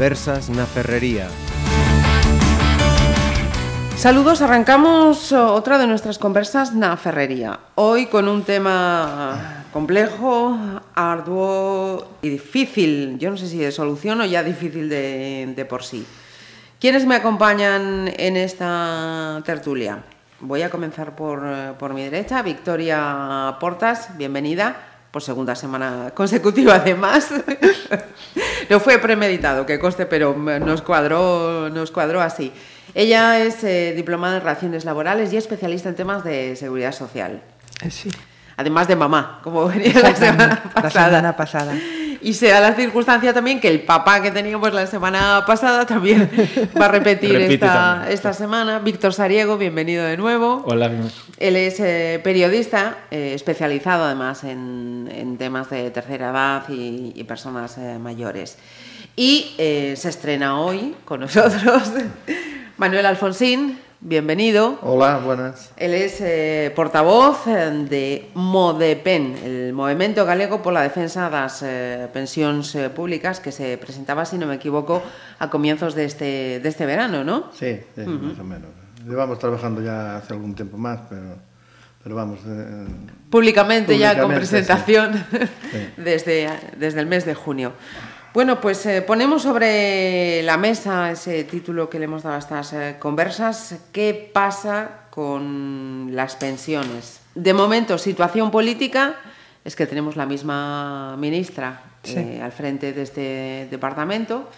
Conversas na Ferrería. Saludos, arrancamos otra de nuestras conversas na Ferrería. Hoy con un tema complejo, arduo y difícil. Yo no sé si de solución o ya difícil de, por sí. ¿Quiénes me acompañan en esta tertulia? Voy a comenzar por, por mi derecha. Victoria Portas, bienvenida por segunda semana consecutiva además. no fue premeditado, que coste, pero nos cuadró, nos cuadró así. Ella es eh, diplomada en Relaciones Laborales y especialista en temas de seguridad social. Eh, sí. Además de mamá, como venía la semana pasada. La semana pasada. Y se da la circunstancia también que el papá que teníamos la semana pasada también va a repetir esta, esta, semana. Víctor Sariego, bienvenido de nuevo. Hola. Él es eh, periodista, eh, especializado además en, en, temas de tercera edad y, y personas eh, mayores. Y se estrena hoy con nosotros Manuel Alfonsín, bienvenido. Hola, buenas. Él es eh, portavoz de MODEPEN, el Movimento Galego por la Defensa das eh, Pensións eh, Públicas, que se presentaba, si no me equivoco, a comienzos de este, de este verano, ¿no? Sí, sí uh -huh. más o menos. Llevamos trabajando ya hace algún tiempo más, pero, pero vamos... Eh, públicamente, públicamente, ya con presentación sí. Sí. Desde, desde el mes de junio. Bueno, pues eh, ponemos sobre la mesa ese título que le hemos dado a estas eh, conversas. ¿Qué pasa con las pensiones? De momento, situación política es que tenemos la misma ministra sí. eh, al frente de este departamento.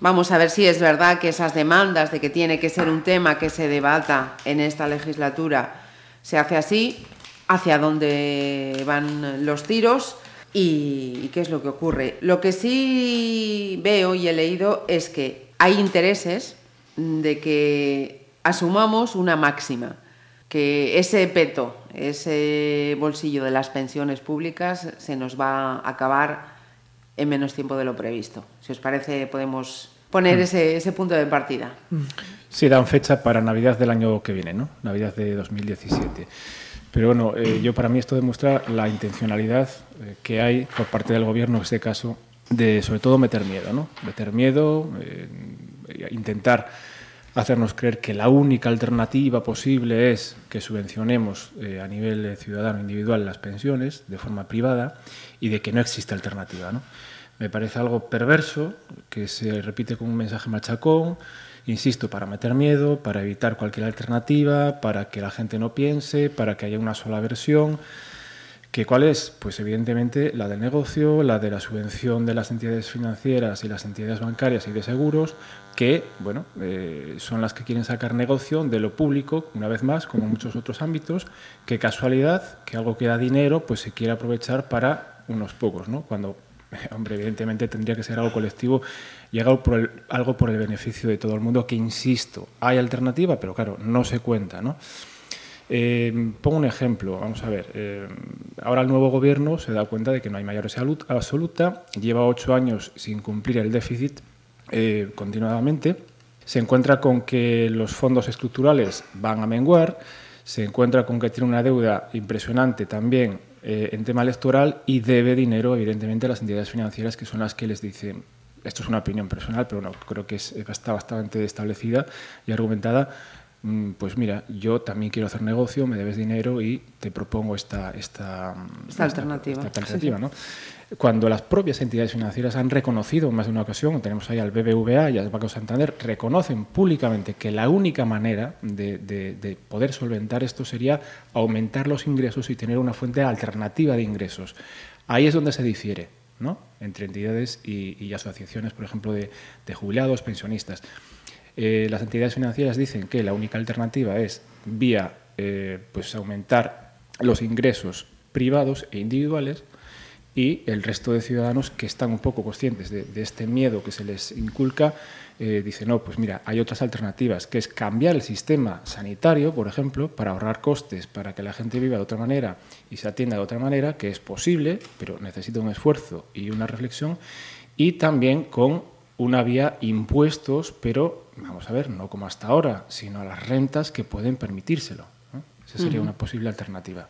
Vamos a ver si es verdad que esas demandas de que tiene que ser un tema que se debata en esta legislatura se hace así, hacia dónde van los tiros y, y, qué es lo que ocurre. Lo que sí veo y he leído es que hay intereses de que asumamos una máxima, que ese peto, ese bolsillo de las pensiones públicas se nos va a acabar en menos tiempo de lo previsto. Si os parece, podemos poner mm. ese, ese punto de partida. Sí, dan fecha para Navidad del año que viene, ¿no? Navidad de 2017. Pero bueno, eh, yo para mí esto demuestra la intencionalidad eh, que hay por parte del gobierno en este caso de sobre todo meter miedo, ¿no? Meter miedo, eh, intentar hacernos creer que la única alternativa posible es que subvencionemos a nivel ciudadano individual las pensiones de forma privada y de que no existe alternativa, ¿no? Me parece algo perverso que se repite con un mensaje machacón insisto, para meter miedo, para evitar cualquier alternativa, para que la gente no piense, para que haya una sola versión. ¿Que ¿Cuál es? Pues evidentemente la del negocio, la de la subvención de las entidades financieras y las entidades bancarias y de seguros, que bueno, eh, son las que quieren sacar negocio de lo público, una vez más, como muchos otros ámbitos, que casualidad, que algo que da dinero, pues se quiere aprovechar para unos pocos, ¿no? Cuando, hombre, evidentemente tendría que ser algo colectivo y algo por, el, beneficio de todo el mundo, que insisto, hay alternativa, pero claro, no se cuenta, ¿no? Eh, pongo un ejemplo, vamos a ver. Eh, ahora el nuevo gobierno se da cuenta de que no hay mayor salud absoluta, lleva ocho años sin cumplir el déficit eh, continuadamente, se encuentra con que los fondos estructurales van a menguar, se encuentra con que tiene una deuda impresionante también eh, en tema electoral y debe dinero, evidentemente, a las entidades financieras que son las que les dicen esto es una opinión personal, pero no, creo que es, está bastante establecida y argumentada, mm, pues mira, yo también quiero hacer negocio, me debes dinero y te propongo esta, esta, esta alternativa. Esta alternativa sí, sí. ¿no? Cuando las propias entidades financieras han reconocido en más de una ocasión, tenemos ahí al BBVA y al Banco Santander, reconocen públicamente que la única manera de, de, de poder solventar esto sería aumentar los ingresos y tener una fuente alternativa de ingresos. Ahí es donde se difiere. ¿No? entre entidades y, asociaciones, por ejemplo, de, jubilados, pensionistas. Eh, las entidades financieras dicen que la única alternativa es vía eh, pues aumentar los ingresos privados e individuales y el resto de ciudadanos que están un poco conscientes de este miedo que se les inculca eh, dice, no, pues mira, hay otras alternativas, que es cambiar el sistema sanitario, por ejemplo, para ahorrar costes, para que la gente viva de otra manera y se atienda de otra manera, que es posible, pero necesita un esfuerzo y una reflexión, y también con una vía impuestos, pero vamos a ver, no como hasta ahora, sino a las rentas que pueden permitírselo. ¿no? Esa sería uh -huh. una posible alternativa.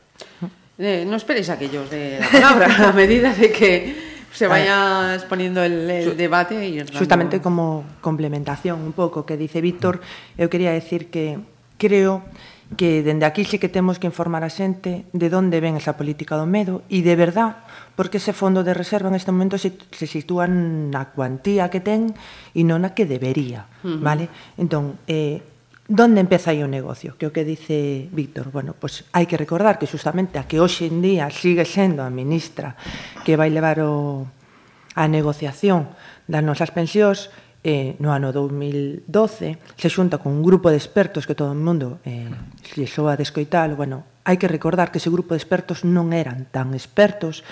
Eh, no esperéis a que yo os dé la palabra, a medida de que se ah, vaya exponiendo el, el debate. Y justamente como complementación un pouco que dice Víctor, eu quería decir que creo que dende aquí sí que temos que informar a xente de onde ven esa política do medo e de verdad porque ese fondo de reserva en este momento se, se sitúa na cuantía que ten e non na que debería, uh -huh. vale? Entón, eh, Donde empeza aí o negocio? Que o que dice Víctor, bueno, pois hai que recordar que justamente a que hoxe en día sigue sendo a ministra que vai levar o, a negociación das nosas pensións eh, no ano 2012 se xunta con un grupo de expertos que todo o mundo eh, se soa de bueno, hai que recordar que ese grupo de expertos non eran tan expertos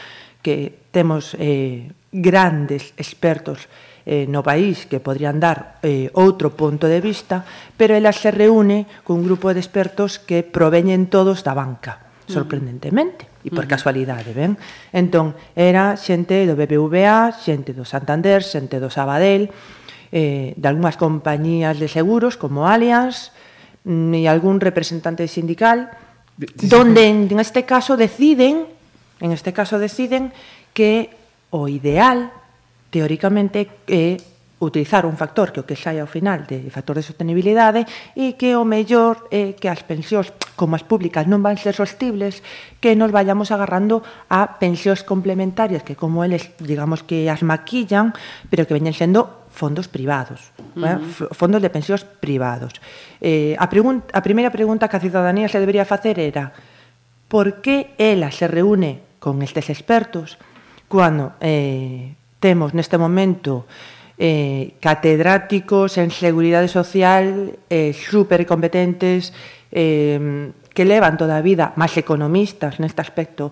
que temos eh, grandes expertos eh, no país que podrían dar eh, outro punto de vista, pero ela se reúne cun grupo de expertos que proveñen todos da banca, sorprendentemente, e por casualidade, ben? Entón, era xente do BBVA, xente do Santander, xente do Sabadell, eh, de algunhas compañías de seguros como Allianz, mm, e algún representante sindical, donde en este caso deciden, en este caso deciden que o ideal teóricamente é utilizar un factor que o que sai ao final de factor de sostenibilidade e que o mellor é que as pensións como as públicas non van ser sostibles que nos vayamos agarrando a pensións complementarias que como eles digamos que as maquillan pero que veñen sendo fondos privados uh -huh. eh? fondos de pensións privados eh, a, pregunta, a primeira pregunta que a ciudadanía se debería facer era por que ela se reúne con estes expertos cando eh, Temos neste momento eh, catedráticos en Seguridade Social eh, supercompetentes eh, que levan toda a vida, máis economistas neste aspecto,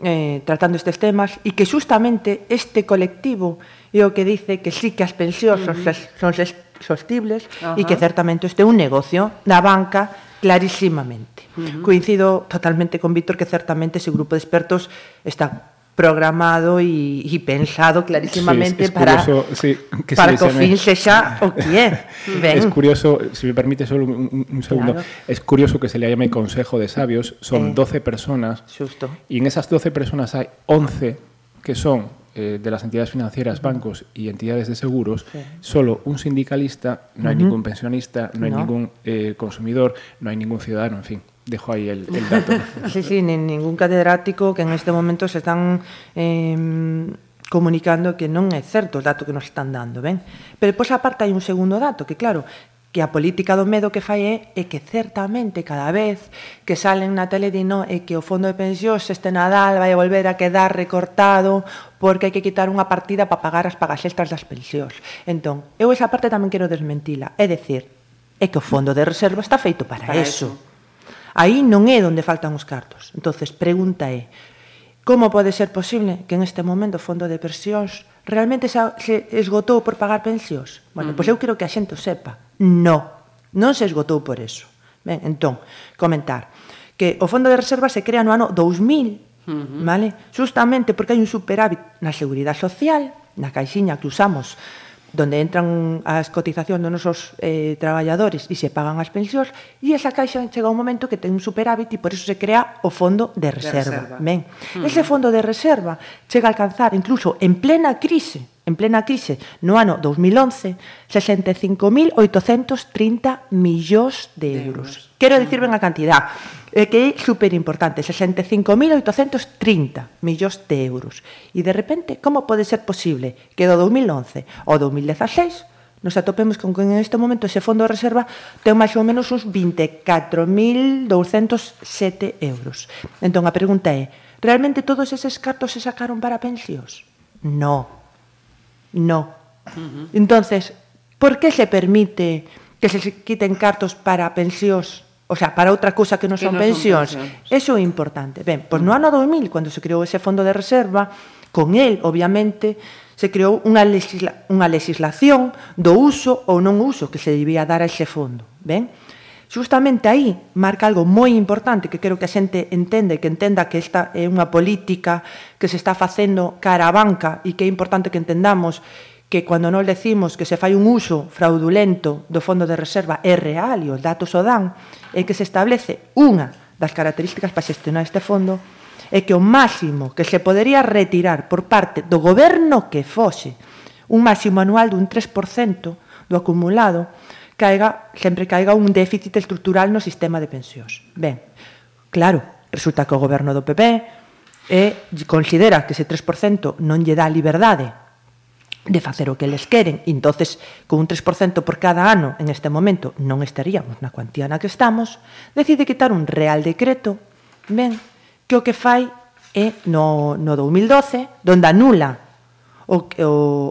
eh, tratando estes temas e que justamente este colectivo é o que dice que sí que as pensións uh -huh. son, ses, son sostibles uh -huh. e que certamente este é un negocio da banca clarísimamente. Uh -huh. Coincido totalmente con Víctor que certamente ese grupo de expertos está programado e pensado clarísimamente sí, para, curioso, sí, que para que o fin sexa o que é. Es curioso, si me permite solo un, un segundo, claro. es curioso que se le llame Consejo de Sabios, son eh, 12 personas, justo. y en esas 12 personas hay 11 que son eh, de las entidades financieras, bancos y entidades de seguros, sí. solo un sindicalista, no hay uh -huh. ningún pensionista, no hay ningún eh, consumidor, no hay ningún ciudadano, en fin. Dejo aí el, el dato. sí, sí, nin ningún catedrático que en este momento se están eh, comunicando que non é certo o dato que nos están dando, ben? Pero pois aparte hai un segundo dato, que claro, que a política do medo que fai é, é que certamente cada vez que salen na tele di no, é que o fondo de pensións este Nadal vai volver a quedar recortado porque hai que quitar unha partida para pagar as pagas extras das pensións. Entón, eu esa parte tamén quero desmentila. É decir, é que o fondo de reserva está feito para, para eso. eso Aí non é onde faltan os cartos. entonces pregunta é, como pode ser posible que en este momento o Fondo de Pensións realmente se esgotou por pagar pensións? Bueno, uh -huh. pois eu quero que a xente o sepa. No, non se esgotou por eso. Ben, entón, comentar que o Fondo de Reserva se crea no ano 2000, uh -huh. vale? Justamente porque hai un superávit na Seguridade Social, na caixiña que usamos donde entran as cotizacións dos nosos eh, traballadores e se pagan as pensións, e esa caixa chega un momento que ten un superávit e por eso se crea o fondo de reserva. De reserva. Ben. Mm. Ese fondo de reserva chega a alcanzar, incluso en plena crise, en plena crise no ano 2011 65.830 millóns de euros. Quero dicir ben a cantidad, eh, que é superimportante, 65.830 millóns de euros. E de repente, como pode ser posible que do 2011 ao 2016 nos atopemos con que en este momento ese fondo de reserva ten máis ou menos uns 24.207 euros. Entón, a pregunta é, realmente todos eses cartos se sacaron para pensións? No, no. Uh -huh. Entonces, ¿por qué se permite que se quiten cartos para pensións o sea, para outra cousa que non son, que non pensións. son pensións. Eso é importante. Ben, pois mm. no ano 2000, cando se creou ese fondo de reserva, con el, obviamente, se creou unha, legisla unha legislación do uso ou non uso que se debía dar a ese fondo. Ben, Justamente aí marca algo moi importante que quero que a xente entende, que entenda que esta é unha política que se está facendo cara a banca e que é importante que entendamos que cando non decimos que se fai un uso fraudulento do fondo de reserva é real e os datos o dan, é que se establece unha das características para xestionar este fondo é que o máximo que se podería retirar por parte do goberno que fose, un máximo anual dun 3% do acumulado, caiga, sempre caiga un déficit estructural no sistema de pensións. Ben, claro, resulta que o goberno do PP e considera que ese 3% non lle dá liberdade de facer o que eles queren, e entonces con un 3% por cada ano en este momento non estaríamos na cuantía na que estamos, decide quitar un real decreto, ben, que o que fai é no, no 2012, donde anula o, o,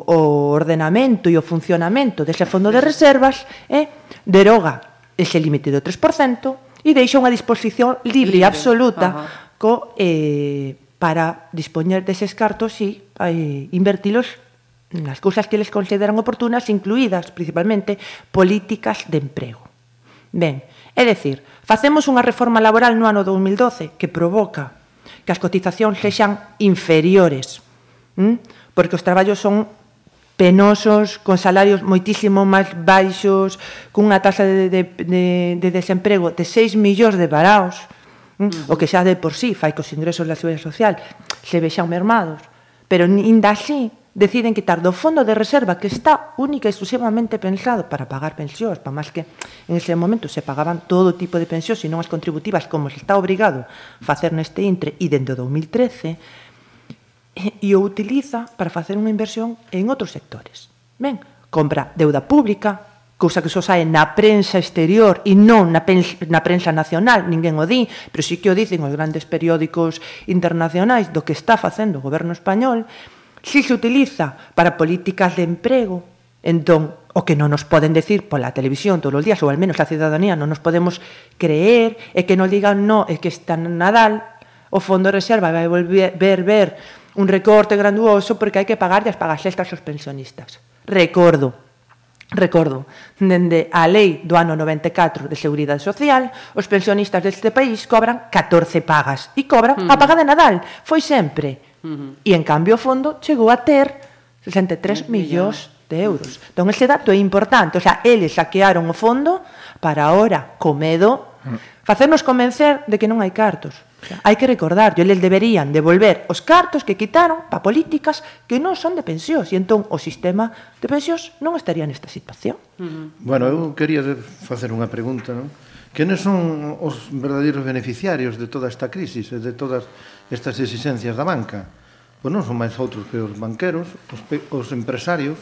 o ordenamento e o funcionamento dese fondo de reservas eh, deroga ese límite do 3% e deixa unha disposición libre, libre. absoluta co, eh, para dispoñer deses cartos e eh, invertilos nas cousas que les consideran oportunas, incluídas principalmente políticas de emprego. Ben, é dicir, facemos unha reforma laboral no ano 2012 que provoca que as cotizacións sexan inferiores. ¿Mm? porque os traballos son penosos, con salarios moitísimo máis baixos, cunha taxa de, de, de, de desemprego de 6 millóns de varaos, mm. o que xa de por sí fai que os ingresos da Seguridade Social se vexan mermados. Pero ainda así deciden quitar do fondo de reserva que está única e exclusivamente pensado para pagar pensións, para máis que en ese momento se pagaban todo tipo de pensións e non as contributivas como se está obrigado a facer neste intre e dende 2013, e o utiliza para facer unha inversión en outros sectores. Ben, compra deuda pública, cousa que só sae na prensa exterior e non na, na prensa nacional, ninguén o di, pero sí que o dicen os grandes periódicos internacionais do que está facendo o goberno español, si se utiliza para políticas de emprego, entón, o que non nos poden decir pola televisión todos os días, ou al menos a cidadanía non nos podemos creer, é que non digan no, é que está Nadal, o Fondo de Reserva vai volver ver, ver un recorte granduoso porque hai que pagar as pagas extras aos pensionistas. Recordo, recordo, dende a lei do ano 94 de Seguridade Social, os pensionistas deste país cobran 14 pagas e cobran uh -huh. a paga de Nadal, foi sempre. Uh -huh. E en cambio o fondo chegou a ter 63 millóns de euros. Entón, ese dato é importante. O sea, eles saquearon o fondo para ahora, co medo Facernos convencer de que non hai cartos. Hai que recordar, eles deberían devolver os cartos que quitaron para políticas que non son de pensións e entón o sistema de pensións non estaría nesta situación. Uh -huh. Bueno, eu quería facer unha pregunta, non? Quenes son os verdadeiros beneficiarios de toda esta crisis e de todas estas exigencias da banca? Pois non son máis outros que os banqueros, os, os empresarios,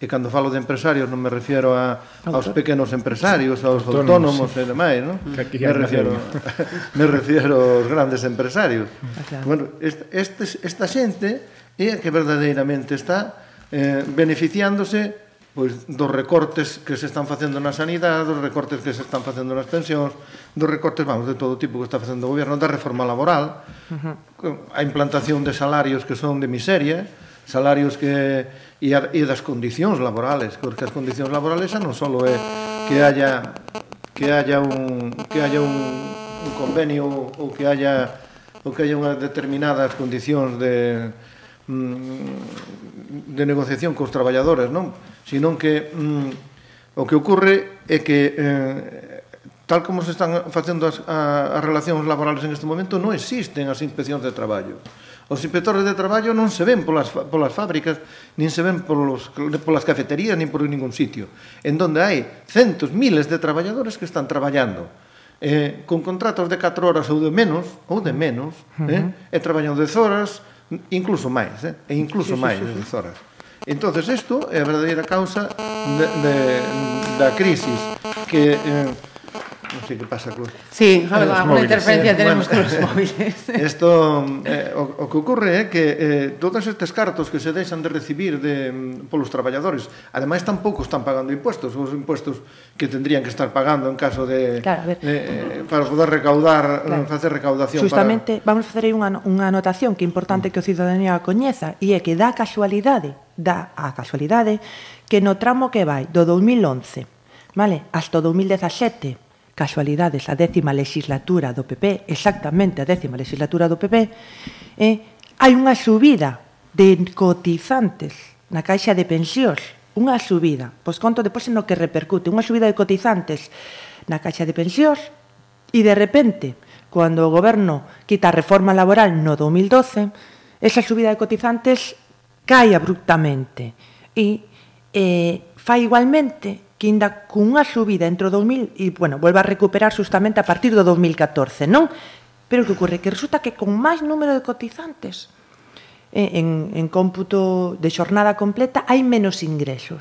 e cando falo de empresarios non me refiero a, aos pequenos empresarios, aos autónomos, autónomos sí. e demais, non? Me refiero, me refiero aos grandes empresarios. Claro. Bueno, esta, este, esta xente é a que verdadeiramente está eh, beneficiándose pois dos recortes que se están facendo na sanidade, dos recortes que se están facendo nas pensións, dos recortes, vamos, de todo tipo que está facendo o goberno, da reforma laboral, uh -huh. a implantación de salarios que son de miseria, salarios que e, a, e das condicións laborales, porque as condicións laborales xa non só é que haya que haya un que haya un, un convenio ou que haya ou que haya unhas determinadas condicións de mm, de negociación cos traballadores, non? Senón que mm, o que ocorre é que eh, tal como se están facendo as, a, as relacións laborales en este momento non existen as inspeccións de traballo. Os inspectores de traballo non se ven polas, polas fábricas, nin se ven polos, polas cafeterías, nin por ningún sitio. En donde hai centos, miles de traballadores que están traballando eh, con contratos de 4 horas ou de menos, ou de menos, uh -huh. eh, e traballan 10 horas, incluso máis, eh, e incluso sí, máis sí, sí, de 10 horas. Entonces, isto é a verdadeira causa de, de, da crisis que... Eh, Non sei que pasa cos Sí, eh, alguna interferencia eh, tenemos bueno, os móviles. Isto eh, o, o que ocorre é que eh, todos estes cartos que se deixan de recibir de mm, polos traballadores, ademais tampouco están pagando impuestos, os impuestos que tendrían que estar pagando en caso de claro, ver, eh, eh, para poder recaudar, claro. facer recaudación Justamente para... vamos facer aí unha unha anotación que é importante que o cidadanía coñeza e é que dá casualidade, dá a casualidade que no tramo que vai do 2011, vale, hasta o 2017 casualidades, a décima legislatura do PP, exactamente a décima legislatura do PP, eh, hai unha subida de cotizantes na caixa de pensións, unha subida, pois conto depois en o que repercute, unha subida de cotizantes na caixa de pensións e de repente, cando o goberno quita a reforma laboral no 2012, esa subida de cotizantes cae abruptamente e eh, fai igualmente que inda cunha subida entre o 2000 e, bueno, volva a recuperar justamente a partir do 2014, non? Pero que ocorre? Que resulta que con máis número de cotizantes en, en cómputo de xornada completa hai menos ingresos.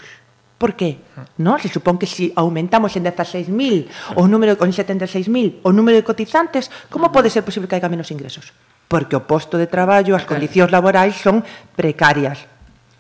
Por qué? No, se supón que si aumentamos en 16.000 o número con 76.000 o número de cotizantes, como pode ser posible que haiga menos ingresos? Porque o posto de traballo, as condicións laborais son precarias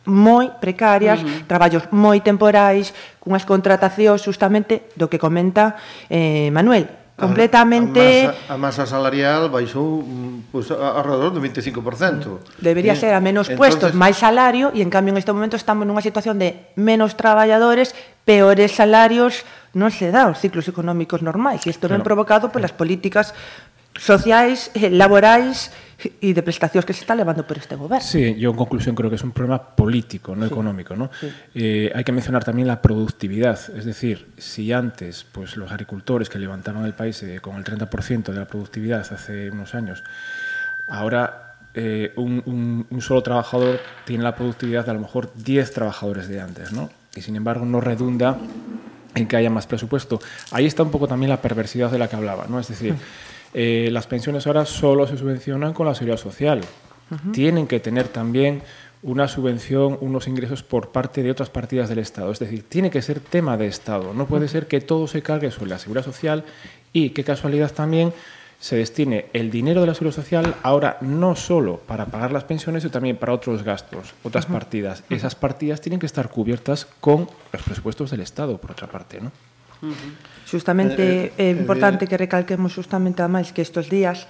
moi precarias, uh -huh. traballos moi temporais, cunhas contratacións justamente do que comenta eh, Manuel, completamente... A, a, masa, a masa salarial baixou mm, pois, pues, alrededor do 25%. Debería ser a menos Entonces, puestos, máis salario, e en cambio en este momento estamos nunha situación de menos traballadores, peores salarios, non se dá os ciclos económicos normais, e isto claro. provocado polas eh. políticas sociais, eh, laborais, y de prestacións que se está levando por este goberno. Sí, yo en conclusión creo que es un problema político, no sí. económico. ¿no? Sí. Eh, hay que mencionar también la productividad, es decir, si antes pues, los agricultores que levantaban el país eh, con el 30% de la productividad hace unos años, ahora eh, un, un, un, solo trabajador tiene la productividad de a lo mejor 10 trabajadores de antes, ¿no? y sin embargo no redunda en que haya más presupuesto. Ahí está un poco también la perversidad de la que hablaba, ¿no? es decir, eh, las pensiones ahora solo se subvencionan con la seguridad social. Uh -huh. Tienen que tener también una subvención, unos ingresos por parte de otras partidas del Estado. Es decir, tiene que ser tema de Estado. No puede ser que todo se cargue sobre la seguridad social y, qué casualidad también, se destine el dinero de la seguridad social ahora no solo para pagar las pensiones, sino también para otros gastos, otras partidas. Esas partidas tienen que estar cubiertas con los presupuestos del Estado, por otra parte, ¿no? Uh -huh. Justamente eh, eh, é eh, eh, importante que recalquemos justamente ademais que estes días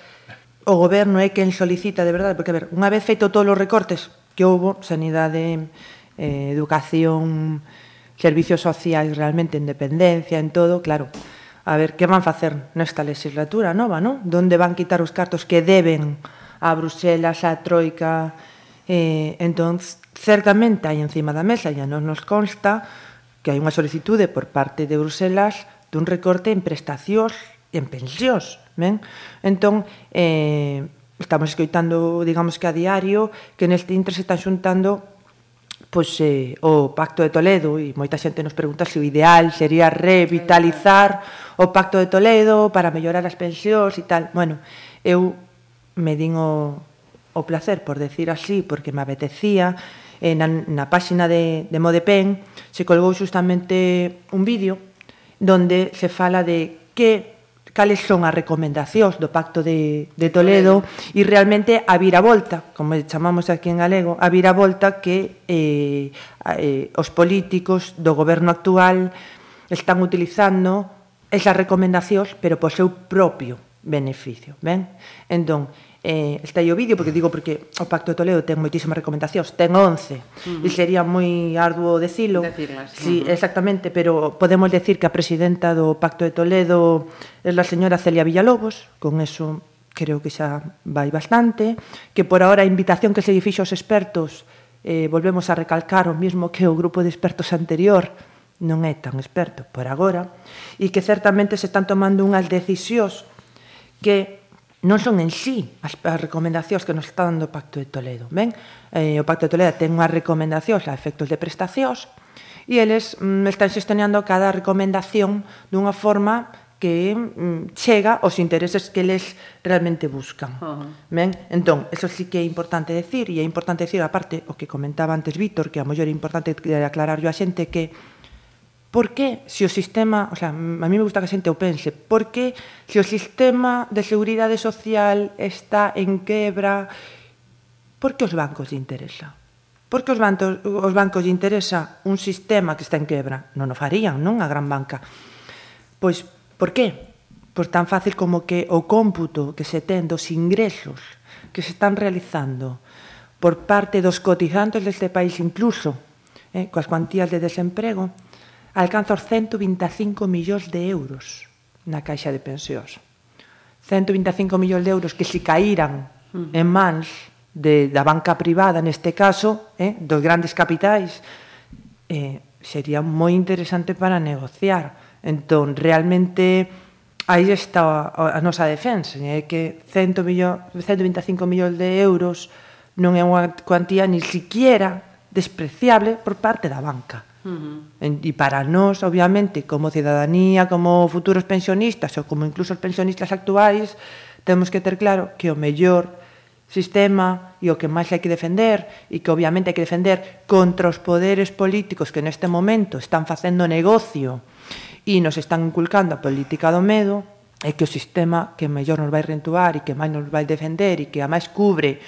o goberno é quen solicita de verdade, porque a ver, unha vez feito todos os recortes que houbo, sanidade, eh, educación, servicios sociais realmente en dependencia, en todo, claro, a ver que van facer nesta legislatura nova, non? Donde van quitar os cartos que deben a Bruxelas, a Troika, eh, entón, certamente hai encima da mesa, e non nos consta, que hai unha solicitude por parte de Bruselas dun recorte en prestacións e en pensións, ben? Entón, eh, estamos escoitando, digamos que a diario, que neste intre se están xuntando pois, eh, o Pacto de Toledo e moita xente nos pregunta se o ideal sería revitalizar o Pacto de Toledo para mellorar as pensións e tal. Bueno, eu me din o, o placer, por decir así, porque me apetecía, eh, na, na páxina de, de Modepen se colgou justamente un vídeo donde se fala de que cales son as recomendacións do Pacto de, de Toledo e realmente a viravolta, como chamamos aquí en galego, a viravolta que eh, eh, os políticos do goberno actual están utilizando esas recomendacións, pero por seu propio beneficio. Ben? Entón, eh, está aí o vídeo, porque digo porque o Pacto de Toledo ten moitísimas recomendacións, ten 11, uh -huh. e sería moi arduo decilo. Decirlas. Sí, uh -huh. exactamente, pero podemos decir que a presidenta do Pacto de Toledo é a señora Celia Villalobos, con eso creo que xa vai bastante, que por ahora a invitación que se lle fixo aos expertos, eh, volvemos a recalcar o mismo que o grupo de expertos anterior, non é tan experto por agora, e que certamente se están tomando unhas decisións que non son en sí as, as recomendacións que nos está dando o Pacto de Toledo. Ben? Eh, o Pacto de Toledo ten unhas recomendacións a efectos de prestacións e eles mm, están xestionando cada recomendación dunha forma que mm, chega aos intereses que eles realmente buscan. Uh -huh. Ben? Entón, eso sí que é importante decir, e é importante decir, aparte, o que comentaba antes Víctor, que a mellor é importante aclarar yo a xente que Por que se o sistema, o sea, a mí me gusta que a xente o pense, por que se o sistema de seguridade social está en quebra, por que os bancos lle interesa? Por que os bancos, os bancos lle interesa un sistema que está en quebra? Non o farían, non? A gran banca. Pois, por que? Pois tan fácil como que o cómputo que se ten dos ingresos que se están realizando por parte dos cotizantes deste país incluso, eh, coas cuantías de desemprego, alcanza os 125 millóns de euros na caixa de pensións. 125 millóns de euros que se caíran en mans de, da banca privada, neste caso, eh, dos grandes capitais, eh, sería moi interesante para negociar. Entón, realmente, aí está a, a nosa defensa, é eh, que 100 millón, 125 millóns de euros non é unha cuantía ni siquiera despreciable por parte da banca. Uh -huh. en, e para nós, obviamente, como cidadanía, como futuros pensionistas ou como incluso os pensionistas actuais, temos que ter claro que o mellor sistema e o que máis hai que defender e que obviamente hai que defender contra os poderes políticos que neste momento están facendo negocio e nos están inculcando a política do medo é que o sistema que mellor nos vai rentuar e que máis nos vai defender e que a máis cubre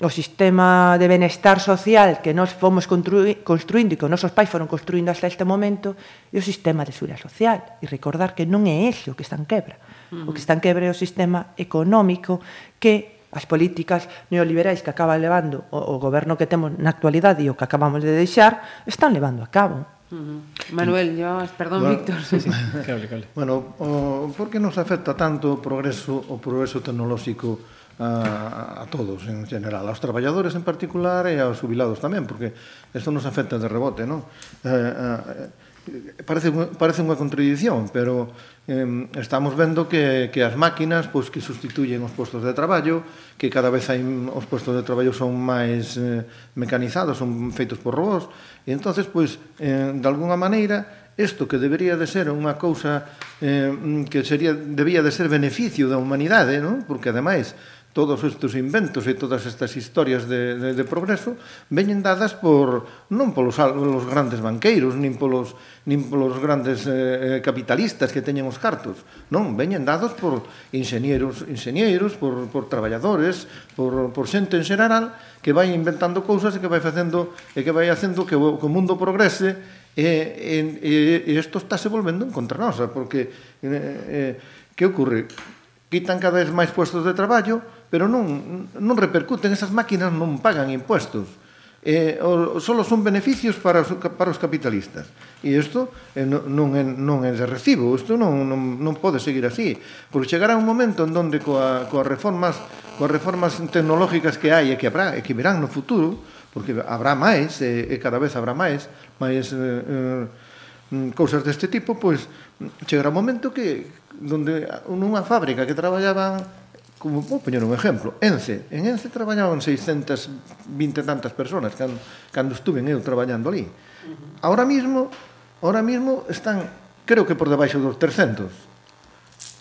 o sistema de benestar social que nós fomos construindo e que os nosos pais foron construindo hasta este momento e o sistema de seguridade social. E recordar que non é ese o que está en quebra. Uh -huh. O que está en quebra é o sistema económico que as políticas neoliberais que acaba levando o, o goberno que temos na actualidade e o que acabamos de deixar están levando a cabo. Uh -huh. Manuel, yo, perdón, bueno, Víctor. Sí, sí. cable, cable. Bueno, o, por que nos afecta tanto o progreso o progreso tecnolóxico a, a todos en general, aos traballadores en particular e aos jubilados tamén, porque isto nos afecta de rebote, non? Eh, eh, parece, parece unha contradición, pero eh, estamos vendo que, que as máquinas pois, que sustituyen os postos de traballo, que cada vez hai, os postos de traballo son máis eh, mecanizados, son feitos por robots, e entonces pois, eh, de alguna maneira, isto que debería de ser unha cousa eh, que sería, debía de ser beneficio da humanidade, non? porque ademais todos estes inventos e todas estas historias de, de, de progreso veñen dadas por non polos os grandes banqueiros nin polos nin polos grandes eh, eh, capitalistas que teñen os cartos non, veñen dados por inxenieros inxenieros, por, por traballadores por, por xente en xeral que vai inventando cousas e que vai facendo e que vai facendo que o, que o mundo progrese e, e, e isto está se volvendo en contra nosa porque e, e, que ocorre? quitan cada vez máis puestos de traballo pero non, non repercuten, esas máquinas non pagan impuestos. Eh, o, solo son beneficios para os, para os capitalistas. E isto eh, non, é, non é de recibo, isto non, non, non pode seguir así. Porque chegará un momento en donde coa, coas, reformas, coas reformas tecnológicas que hai e que, habrá, e que verán no futuro, porque habrá máis, e, e cada vez habrá máis, máis eh, eh, cousas deste tipo, pois chegará un momento que donde nunha fábrica que traballaban como vou poñer un exemplo, Ence, en Ence traballaban 620 tantas persoas cando, cando estuve eu traballando ali. Ahora mismo, ahora mismo están, creo que por debaixo dos 300.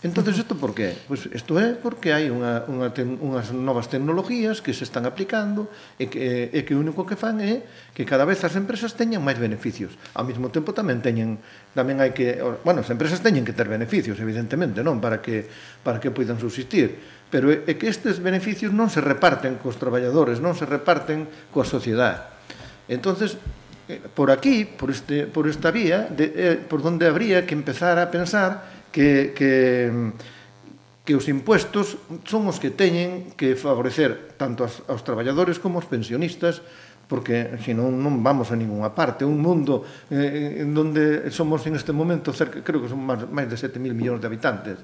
Entonces, isto por qué? Pois pues isto é porque hai unha, unha ten, unhas novas tecnologías que se están aplicando e que, e que o único que fan é que cada vez as empresas teñan máis beneficios. Ao mesmo tempo tamén teñen tamén hai que, bueno, as empresas teñen que ter beneficios, evidentemente, non, para que para que poidan subsistir pero é que estes beneficios non se reparten cos traballadores, non se reparten coa sociedade. Entonces, eh, por aquí, por, este, por esta vía, de, eh, por donde habría que empezar a pensar que, que, que os impuestos son os que teñen que favorecer tanto aos, aos traballadores como aos pensionistas, porque senón non vamos a ninguna parte. Un mundo eh, en donde somos en este momento, cerca, creo que son máis, máis de 7.000 millóns de habitantes,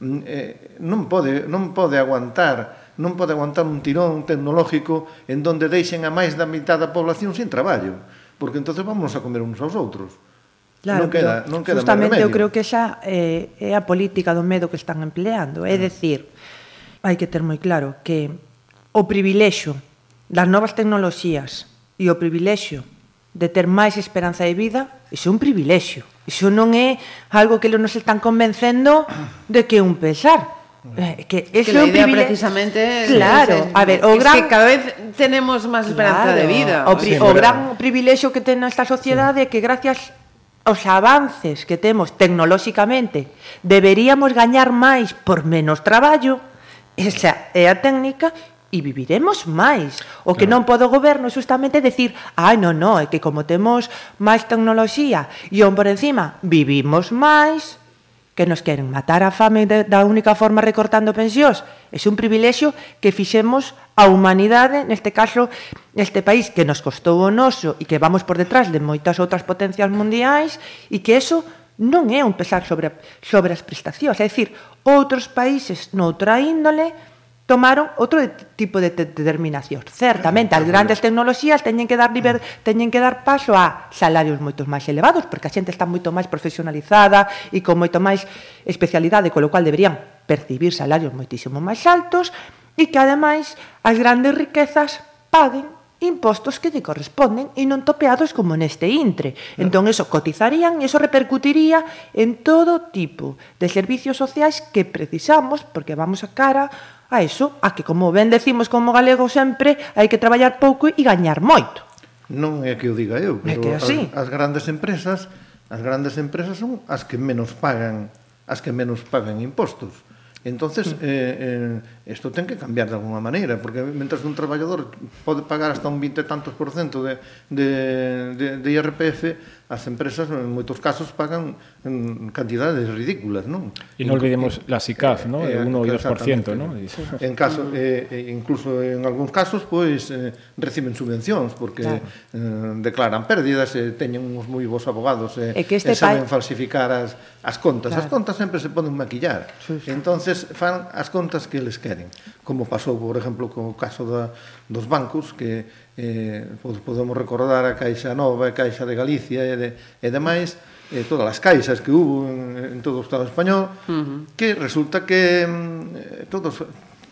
Mm, eh, non pode non pode aguantar non pode aguantar un tirón tecnológico en donde deixen a máis da mitad da población sin traballo, porque entonces vamos a comer uns aos outros. Claro, non queda, non queda justamente eu creo que xa eh, é a política do medo que están empleando, é mm. dicir, hai que ter moi claro que o privilexio das novas tecnoloxías e o privilexio de ter máis esperanza de vida, iso é un privilexio. Iso non é algo que nos están convencendo de que é un pesar. Eh, que es que la idea privile... precisamente claro es, es, a ver o gran... es que cada vez tenemos más esperanza claro. de vida o, pri... sí, o gran privilexio que ten esta sociedade sí. é que gracias aos avances que temos tecnolóxicamente deberíamos gañar máis por menos traballo esa é a técnica e viviremos máis. O que claro. non pode o goberno justamente decir, ai, non, non, é que como temos máis tecnoloxía e on por encima vivimos máis, que nos queren matar a fame de, da única forma recortando pensións. É un privilexio que fixemos a humanidade, neste caso, neste país que nos costou o noso e que vamos por detrás de moitas outras potencias mundiais e que eso non é un pesar sobre, sobre as prestacións. É dicir, outros países noutra índole tomaron outro de tipo de determinación. Certamente, as ah, grandes tecnoloxías teñen que dar liber, ah. teñen que dar paso a salarios moitos máis elevados, porque a xente está moito máis profesionalizada e con moito máis especialidade, con lo cual deberían percibir salarios moitísimo máis altos e que, ademais, as grandes riquezas paguen impostos que lle corresponden e non topeados como neste intre. Entón, eso cotizarían e eso repercutiría en todo tipo de servicios sociais que precisamos porque vamos a cara a iso, a que como ben decimos como galego sempre, hai que traballar pouco e gañar moito. Non é que o diga eu, pero é que así. As, as grandes empresas, as grandes empresas son as que menos pagan, as que menos pagan impostos. Entonces, mm. eh, eh, esto ten que cambiar de alguna maneira, porque mentras un traballador pode pagar hasta un 20 e tantos por cento de, de, de, de IRPF, as empresas en moitos casos pagan en cantidades ridículas, non? E non olvidemos la SICAF, non? Eh, 1 ou 2%, non? En caso eh, eh, incluso en algúns casos pois eh, reciben subvencións porque claro. eh, declaran pérdidas, eh, teñen uns moi bons abogados eh, e que este eh, saben pa... falsificar as as contas. Claro. As contas sempre se poden maquillar. Sí, sí. Entonces fan as contas que les queren, como pasou, por exemplo, co caso da dos bancos que eh, podemos recordar a Caixa Nova, a Caixa de Galicia e, de, e demais, eh, todas as caixas que hubo en, en todo o Estado español, uh -huh. que resulta que mm, eh, todos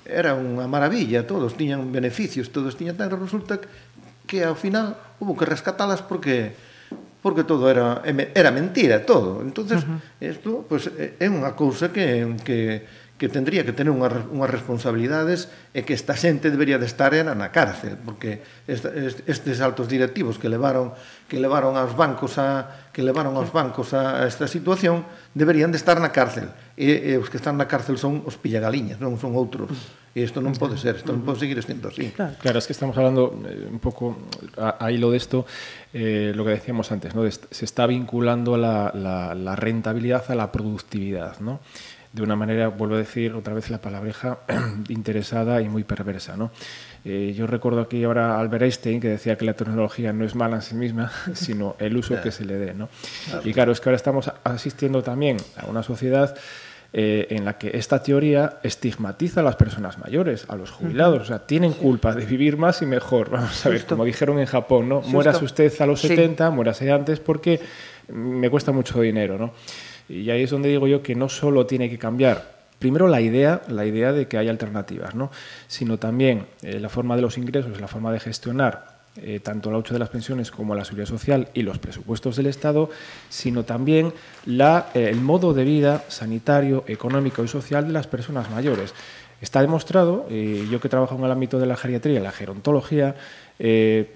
era unha maravilla, todos tiñan beneficios, todos tiñan tan resulta que ao final hubo que rescatalas porque porque todo era era mentira todo. Entonces, isto uh -huh. Pues é unha cousa que que que tendría que tener unhas, unhas responsabilidades e que esta xente debería de estar era na cárcel, porque esta, estes altos directivos que levaron que levaron aos bancos a que levaron aos bancos a, a esta situación deberían de estar na cárcel. E, e os que están na cárcel son os pillagaliñas, non son outros. E isto non pode ser, isto non pode seguir estendo así. Claro, claro es que estamos hablando eh, un pouco a, a hilo de esto, eh, lo que decíamos antes, ¿no? se está vinculando la, la, la rentabilidad a la productividad, ¿no? De una manera, vuelvo a decir otra vez la palabreja, interesada y muy perversa. ¿no? Eh, yo recuerdo aquí ahora a Albert Einstein que decía que la tecnología no es mala en sí misma, sino el uso que se le dé. ¿no? Y claro, es que ahora estamos asistiendo también a una sociedad eh, en la que esta teoría estigmatiza a las personas mayores, a los jubilados. O sea, tienen culpa de vivir más y mejor. Vamos a ver, como dijeron en Japón, ¿no? Muérase usted a los 70, muérase antes porque me cuesta mucho dinero, ¿no? Y ahí es donde digo yo que no solo tiene que cambiar primero la idea, la idea de que hay alternativas, ¿no? sino también eh, la forma de los ingresos, la forma de gestionar eh, tanto la lucha de las pensiones como la seguridad social y los presupuestos del Estado, sino también la, eh, el modo de vida sanitario, económico y social de las personas mayores. Está demostrado, yo que trabajo en el ámbito de la geriatría, la gerontología,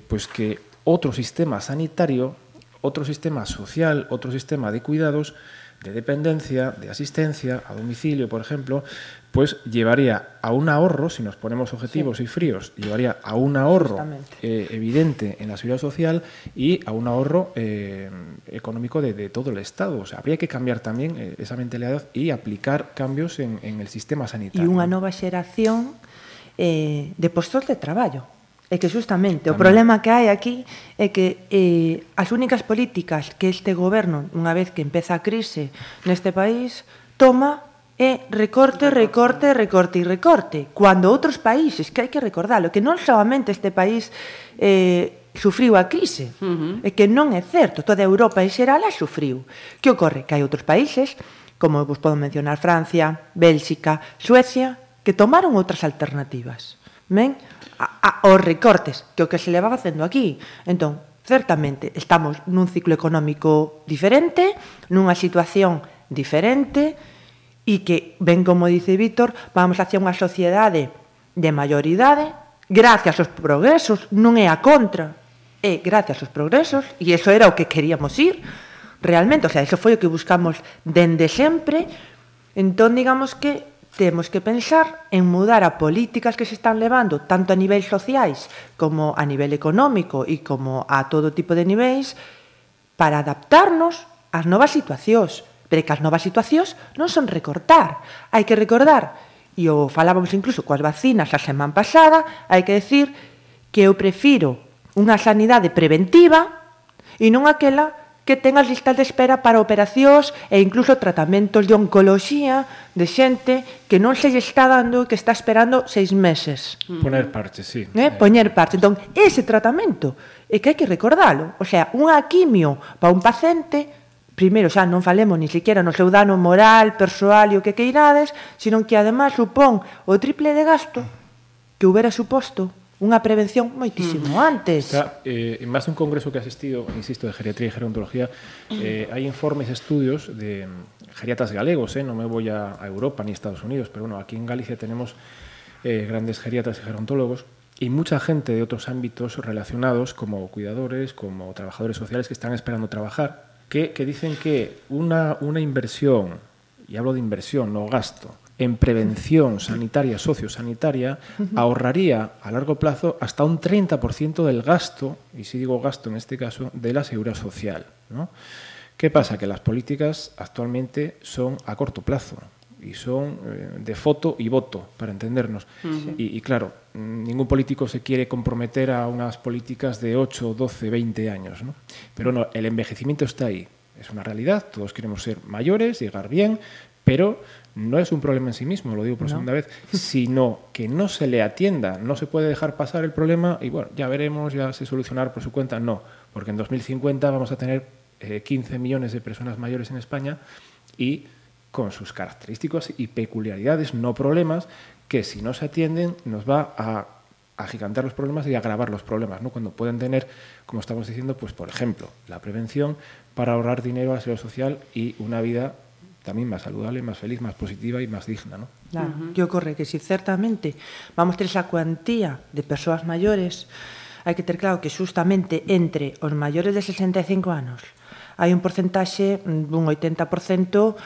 pues que otro sistema sanitario, otro sistema social, otro sistema de cuidados, de dependencia, de asistencia a domicilio, por ejemplo, pues llevaría a un ahorro, si nos ponemos objetivos sí. y fríos, llevaría a un ahorro eh, evidente en la seguridad social y a un ahorro eh, económico de, de, todo el Estado. O sea, habría que cambiar también eh, esa mentalidad y aplicar cambios en, en el sistema sanitario. E unha nova xeración eh, de postos de traballo É que justamente tamén. o problema que hai aquí é que eh, as únicas políticas que este goberno, unha vez que empeza a crise neste país, toma é recorte, recorte, recorte e recorte. Cuando outros países, que hai que recordalo, que non solamente este país eh, sufriu a crise, uh -huh. é que non é certo, toda a Europa en xeral a sufriu. Que ocorre? Que hai outros países, como vos podo mencionar Francia, Bélxica, Suecia, que tomaron outras alternativas men a, a, os recortes que o que se leva facendo aquí. Entón, certamente estamos nun ciclo económico diferente, nunha situación diferente e que, ben como dice Víctor, vamos hacia unha sociedade de maioridade gracias aos progresos, non é a contra, é gracias aos progresos e eso era o que queríamos ir realmente, o sea, eso foi o que buscamos dende sempre. Entón, digamos que temos que pensar en mudar a políticas que se están levando tanto a niveis sociais como a nivel económico e como a todo tipo de niveis para adaptarnos ás novas situacións. Pero que as novas situacións non son recortar. Hai que recordar, e o falábamos incluso coas vacinas a semana pasada, hai que decir que eu prefiro unha sanidade preventiva e non aquela que ten as listas de espera para operacións e incluso tratamentos de oncoloxía de xente que non se lle está dando e que está esperando seis meses. Mm. Poner parche, sí. Eh? eh. Poner parche. Entón, ese tratamento é que hai que recordalo. O sea, unha quimio para un paciente primeiro xa non falemos ni siquiera no seu dano moral, persoal e o que queirades, sino que ademais supón o triple de gasto que houbera suposto unha prevención moitísimo mm. antes. Está, eh, en máis un congreso que asistido, insisto, de geriatría e gerontología, eh, hai informes e estudios de geriatas galegos, eh, non me voy a, a Europa ni a Estados Unidos, pero bueno, aquí en Galicia tenemos eh, grandes geriatas e gerontólogos y mucha gente de otros ámbitos relacionados, como cuidadores, como trabajadores sociales que están esperando trabajar, que, que dicen que una, una inversión, y hablo de inversión, no gasto, en prevención sanitaria, sociosanitaria, ahorraría a largo plazo hasta un 30% del gasto, y si digo gasto en este caso, de la seguridad social. ¿no? ¿Qué pasa? Que las políticas actualmente son a corto plazo y son eh, de foto y voto, para entendernos. Uh -huh. y, y claro, ningún político se quiere comprometer a unas políticas de 8, 12, 20 años. ¿no? Pero no, el envejecimiento está ahí. Es una realidad, todos queremos ser mayores, llegar bien, pero no es un problema en sí mismo, lo digo por no. segunda vez, sino que no se le atienda, no se puede dejar pasar el problema y bueno, ya veremos, ya se solucionar por su cuenta, no, porque en 2050 vamos a tener eh, 15 millones de personas mayores en España y con sus características y peculiaridades, no problemas, que si no se atienden nos va a agigantar los problemas y agravar los problemas, ¿no? Cuando pueden tener, como estamos diciendo, pues por ejemplo, la prevención para ahorrar dinero a la seguridad social y una vida tamén máis saludable, máis feliz, máis positiva e máis digna, ¿no? Claro, uh -huh. que ocorre que si certamente vamos ter esa cuantía de persoas maiores, hai que ter claro que justamente entre os maiores de 65 anos hai un porcentaxe mm, dun 80%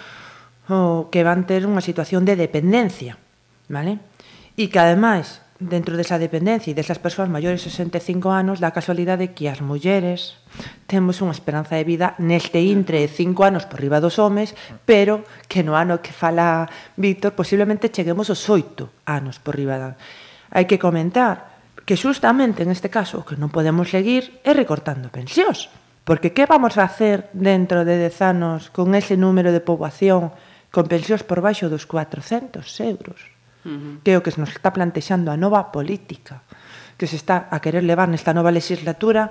o, que van ter unha situación de dependencia, vale? E que ademais dentro desa dependencia e desas persoas maiores de 65 anos da casualidade que as mulleres temos unha esperanza de vida neste intre de 5 anos por riba dos homes pero que no ano que fala Víctor posiblemente cheguemos aos 8 anos por riba da... hai que comentar que justamente en este caso o que non podemos seguir é recortando pensións porque que vamos a hacer dentro de 10 anos con ese número de poboación con pensións por baixo dos 400 euros? -huh. que é o que nos está plantexando a nova política que se está a querer levar nesta nova legislatura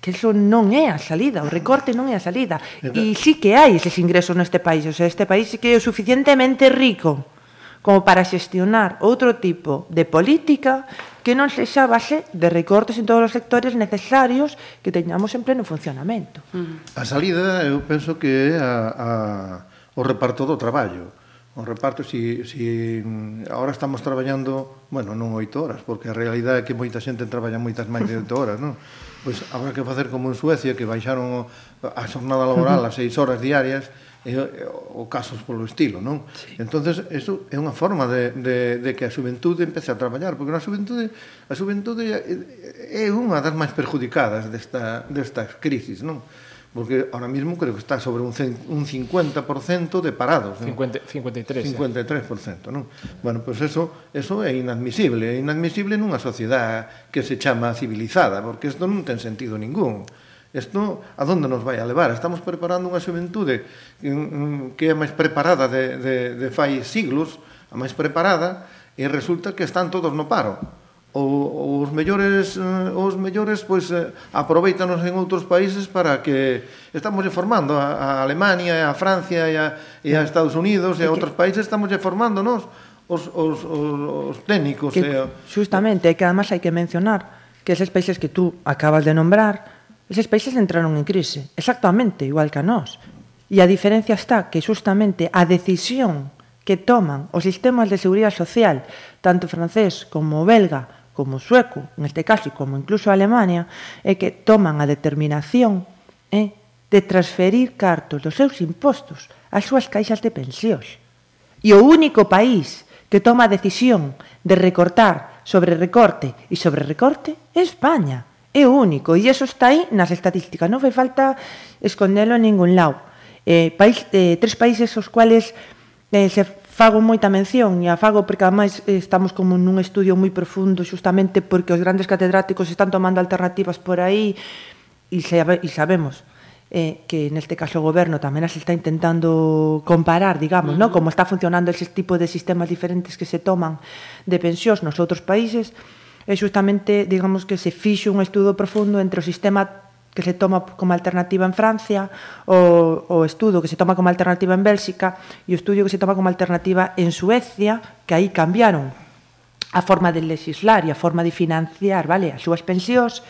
que eso non é a salida, o recorte non é a salida. E sí que hai eses ingresos neste país, o sea, este país sí que é o suficientemente rico como para xestionar outro tipo de política que non sexa base de recortes en todos os sectores necesarios que teñamos en pleno funcionamento. A salida, eu penso que é a, a, o reparto do traballo. O reparto, si, si mm, ahora estamos traballando, bueno, non oito horas, porque a realidade é que moita xente traballa moitas máis de oito horas, non? Pois habrá que facer como en Suecia, que baixaron a xornada laboral a seis horas diarias, e, o casos polo estilo, non? Sí. Entonces, eso é unha forma de, de, de que a xuventude empece a traballar, porque na xuventude, a xuventude é unha das máis perjudicadas desta, destas crisis, non? porque ahora mismo creo que está sobre un, un 50% de parados. ¿no? 50, 53. 53%, non? Bueno, pois pues eso, eso é inadmisible, é inadmisible nunha sociedade que se chama civilizada, porque isto non ten sentido ningún. Isto a donde nos vai a levar? Estamos preparando unha xuventude mm, mm, que é máis preparada de, de, de fai siglos, a máis preparada, e resulta que están todos no paro ou, os mellores eh, os mellores pois eh, aproveitanos en outros países para que estamos formando a, a Alemania a Francia e a, e a Estados Unidos e, e a outros países estamos formando nos os, os, os, os técnicos que, e, Justamente, que además hai que mencionar que eses países que tú acabas de nombrar eses países entraron en crise exactamente igual que a nós. E a diferencia está que justamente a decisión que toman os sistemas de seguridade social tanto francés como belga como sueco, neste caso, como incluso Alemania, é que toman a determinación eh, de transferir cartos dos seus impostos ás súas caixas de pensións. E o único país que toma a decisión de recortar sobre recorte e sobre recorte é España. É o único, e eso está aí nas estatísticas. Non fai falta escondelo en ningún lado. Eh, país, eh, tres países os cuales eh, se Fago moita mención e a fago porque ademais estamos como nun estudio moi profundo justamente porque os grandes catedráticos están tomando alternativas por aí e, sabe, e sabemos eh, que neste caso o goberno tamén as está intentando comparar, digamos, uh -huh. no? como está funcionando ese tipo de sistemas diferentes que se toman de pensións nos outros países, e justamente, digamos, que se fixo un estudo profundo entre o sistema que se toma como alternativa en Francia, o, o estudo que se toma como alternativa en Bélxica, e o estudo que se toma como alternativa en Suecia, que aí cambiaron a forma de legislar e a forma de financiar vale as súas pensións,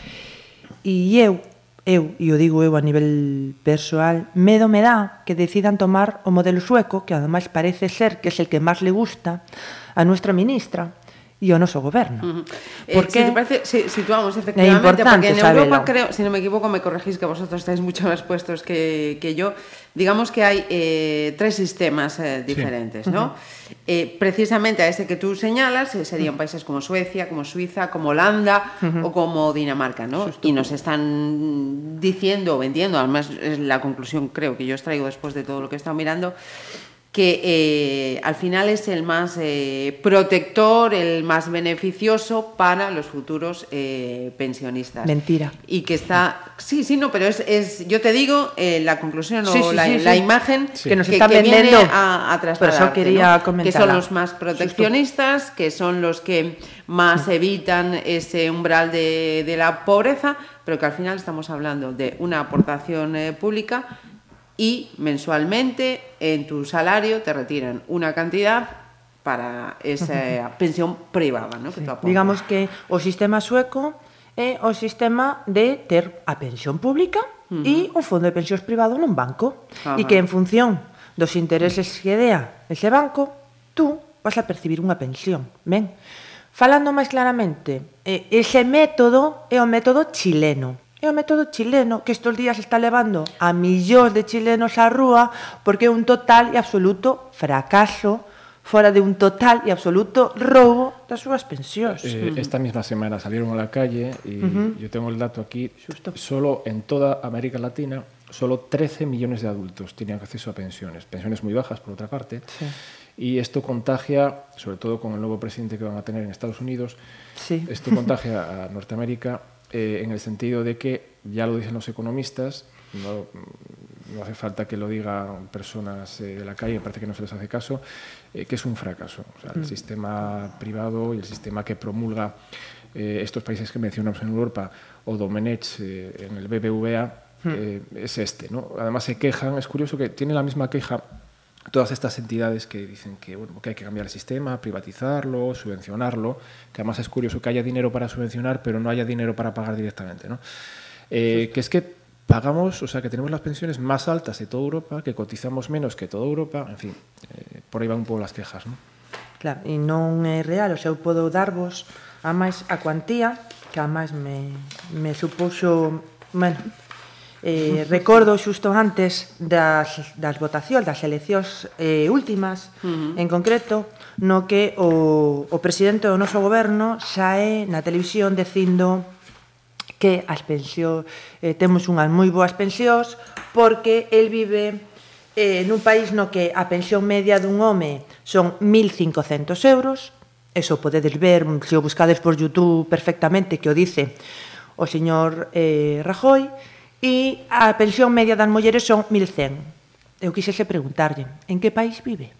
e eu eu, e o digo eu a nivel persoal, medo me dá que decidan tomar o modelo sueco, que ademais parece ser que é el que máis le gusta a nuestra ministra, e o noso goberno. Uh -huh. Porque eh, si te parece, si, situamos efectivamente, porque en Europa creo, si no me equivoco, me corregís que vosotros estáis mucho más puestos que, que yo, digamos que hay eh, tres sistemas eh, diferentes, sí. ¿no? Uh -huh. eh, precisamente a ese que tú señalas eh, serían países como Suecia, como Suiza, como Holanda uh -huh. o como Dinamarca, ¿no? Y nos están diciendo o vendiendo, además es la conclusión creo que yo extraigo después de todo lo que he estado mirando, que eh, al final es el más eh, protector, el más beneficioso para los futuros eh, pensionistas. Mentira. Y que está, sí, sí, no, pero es, es yo te digo, eh, la conclusión sí, o sí, la, sí, la imagen que nos están vendiendo a, a trasladarte, quería ¿no? que son los más proteccionistas, que son los que más evitan ese umbral de, de la pobreza, pero que al final estamos hablando de una aportación eh, pública y mensualmente en tu salario te retiran una cantidad para esa pensión privada, ¿no? Sí. Que Digamos que o sistema sueco é o sistema de ter a pensión pública uh -huh. e un fondo de pensións privado nun banco Ajá. e que en función dos intereses que dea ese banco, tú vas a percibir unha pensión, ben? Falando máis claramente, eh, ese método é o método chileno. É o método chileno que estes días está levando a millóns de chilenos á rúa porque é un total e absoluto fracaso fora de un total e absoluto roubo das súas pensións. Eh, esta misma semana salieron a la calle y uh -huh. yo tengo el dato aquí, Justo. solo en toda América Latina, solo 13 millones de adultos tenían acceso a pensiones, pensiones muy bajas por otra parte, sí. y esto contagia, sobre todo con el nuevo presidente que van a tener en Estados Unidos, sí. esto contagia a Norteamérica eh, en el sentido de que, ya lo dicen los economistas, no, no hace falta que lo digan personas eh, de la calle, parece que no se les hace caso, eh, que es un fracaso. O sea, el mm. sistema privado y el sistema que promulga estos países que mencionamos en Europa o Domenech en el BBVA mm. es este. ¿no? Además se quejan, es curioso que tiene la misma queja todas estas entidades que dicen que, bueno, que hay que cambiar el sistema, privatizarlo, subvencionarlo, que además es curioso que haya dinero para subvencionar, pero no haya dinero para pagar directamente. ¿no? Eh, que es que pagamos, o sea, que tenemos las pensiones más altas de toda Europa, que cotizamos menos que toda Europa, en fin, eh, por aí van un pouco las quejas, ¿no? Claro, e non é real, o sea, eu podo darvos a máis a cuantía, que a máis me, me supuxo, bueno, Eh, recordo xusto antes das, das votacións, das eleccións eh, últimas, uh -huh. en concreto, no que o, o presidente do noso goberno sae na televisión dicindo que as pensións, eh, temos unhas moi boas pensións porque el vive eh, nun país no que a pensión media dun home son 1.500 euros, eso podedes ver, se o buscades por YouTube perfectamente, que o dice o señor eh, Rajoy, e a pensión media das mulleres son 1.100. Eu quixese preguntarlle, en que país vive?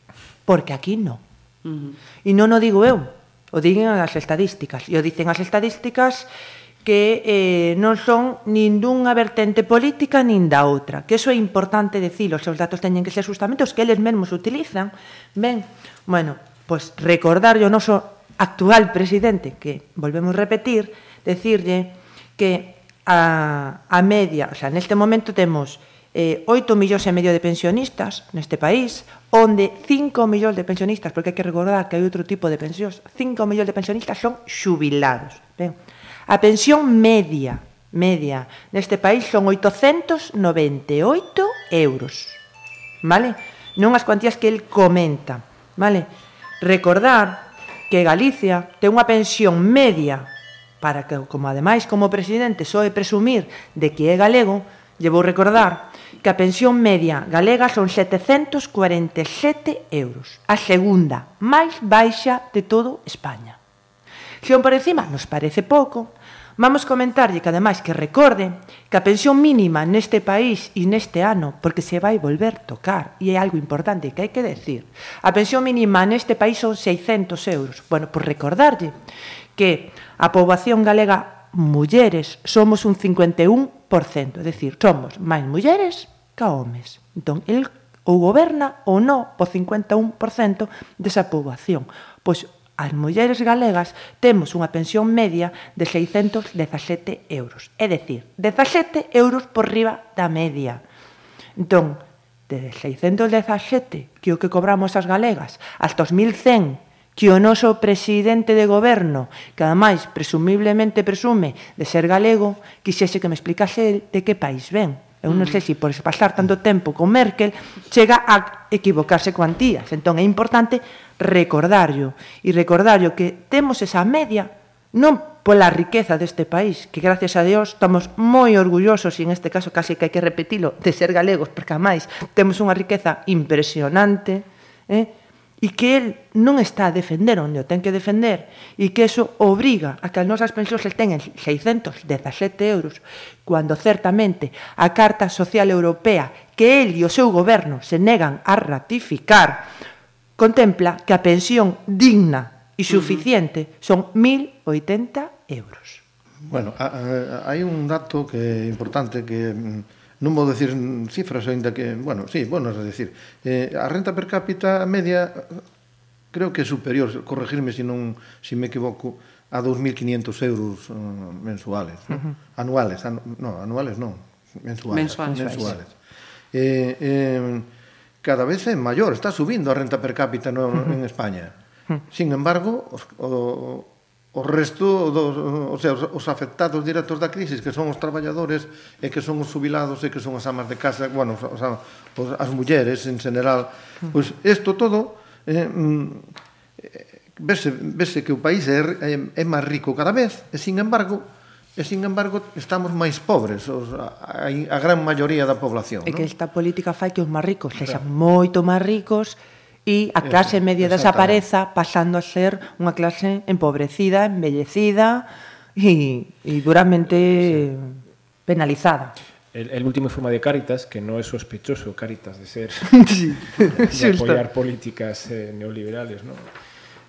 Porque aquí non. Uh -huh. E non o digo eu, o digen as estadísticas. E o dicen as estadísticas que eh, non son nin dunha vertente política nin da outra. Que eso é importante decilo, os seus datos teñen que ser justamente os que eles mesmos utilizan. Ben, bueno, pois recordarlle recordar o noso actual presidente, que volvemos a repetir, decirlle que a, a media, o sea, neste momento temos eh, 8 millóns e medio de pensionistas neste país, onde 5 millóns de pensionistas, porque hai que recordar que hai outro tipo de pensións, 5 millóns de pensionistas son xubilados. Ben, a pensión media, media, neste país son 898 euros. Vale? Non as cuantías que el comenta. Vale? Recordar que Galicia ten unha pensión media para que, como ademais como presidente soe presumir de que é galego, lle vou recordar que a pensión media galega son 747 euros, a segunda máis baixa de todo España. Se por encima nos parece pouco, vamos comentarlle que ademais que recorde que a pensión mínima neste país e neste ano, porque se vai volver tocar, e é algo importante que hai que decir, a pensión mínima neste país son 600 euros. Bueno, por recordarlle que a poboación galega mulleres somos un 51%, é dicir, somos máis mulleres que homes. Entón, el ou goberna ou non o 51% desa poboación. Pois as mulleres galegas temos unha pensión media de 617 euros, é dicir, 17 euros por riba da media. Entón, de 617 que o que cobramos as galegas hasta os 1100 que o noso presidente de goberno, que ademais presumiblemente presume de ser galego, quixese que me explicase de que país ven. Eu non sei se por pasar tanto tempo con Merkel chega a equivocarse cuantías. Entón é importante recordarlo e recordarlo que temos esa media non pola riqueza deste país, que gracias a Dios estamos moi orgullosos e en este caso casi que hai que repetilo de ser galegos, porque ademais temos unha riqueza impresionante, eh? e que el non está a defender onde o ten que defender e que eso obriga a que as nosas pensións se teñen 617 euros cando certamente a Carta Social Europea que el e o seu goberno se negan a ratificar contempla que a pensión digna e suficiente son 1.080 euros. Bueno, hai un dato que é importante que mm, non vou decir cifras, aínda que, bueno, sí, bueno, é decir, eh, a renta per cápita media creo que é superior, corregirme se non se me equivoco, a 2.500 euros uh, mensuales, ¿no? uh -huh. anuales, anu no, anuales non, mensuales. Mensuales. mensuales. Eh, eh, cada vez é maior, está subindo a renta per cápita no, uh -huh. en España. Sin embargo, os, o, O resto, dos, o sea, os afectados directos da crisis, que son os traballadores e que son os jubilados e que son as amas de casa, bueno, os, os, as mulleres en general, pois isto todo eh, mm, vese, vese que o país é, é, é máis rico cada vez e, sin embargo, e, sin embargo, estamos máis pobres, os, a, a gran maioría da población. E que esta política fai que os máis ricos sexan moito máis ricos, e a clase media desapareza pasando a ser unha clase empobrecida, embellecida e, e duramente sí. penalizada. El, el último informe de Caritas, que no es sospechoso Caritas de ser sí. de apoyar políticas eh, neoliberales, ¿no?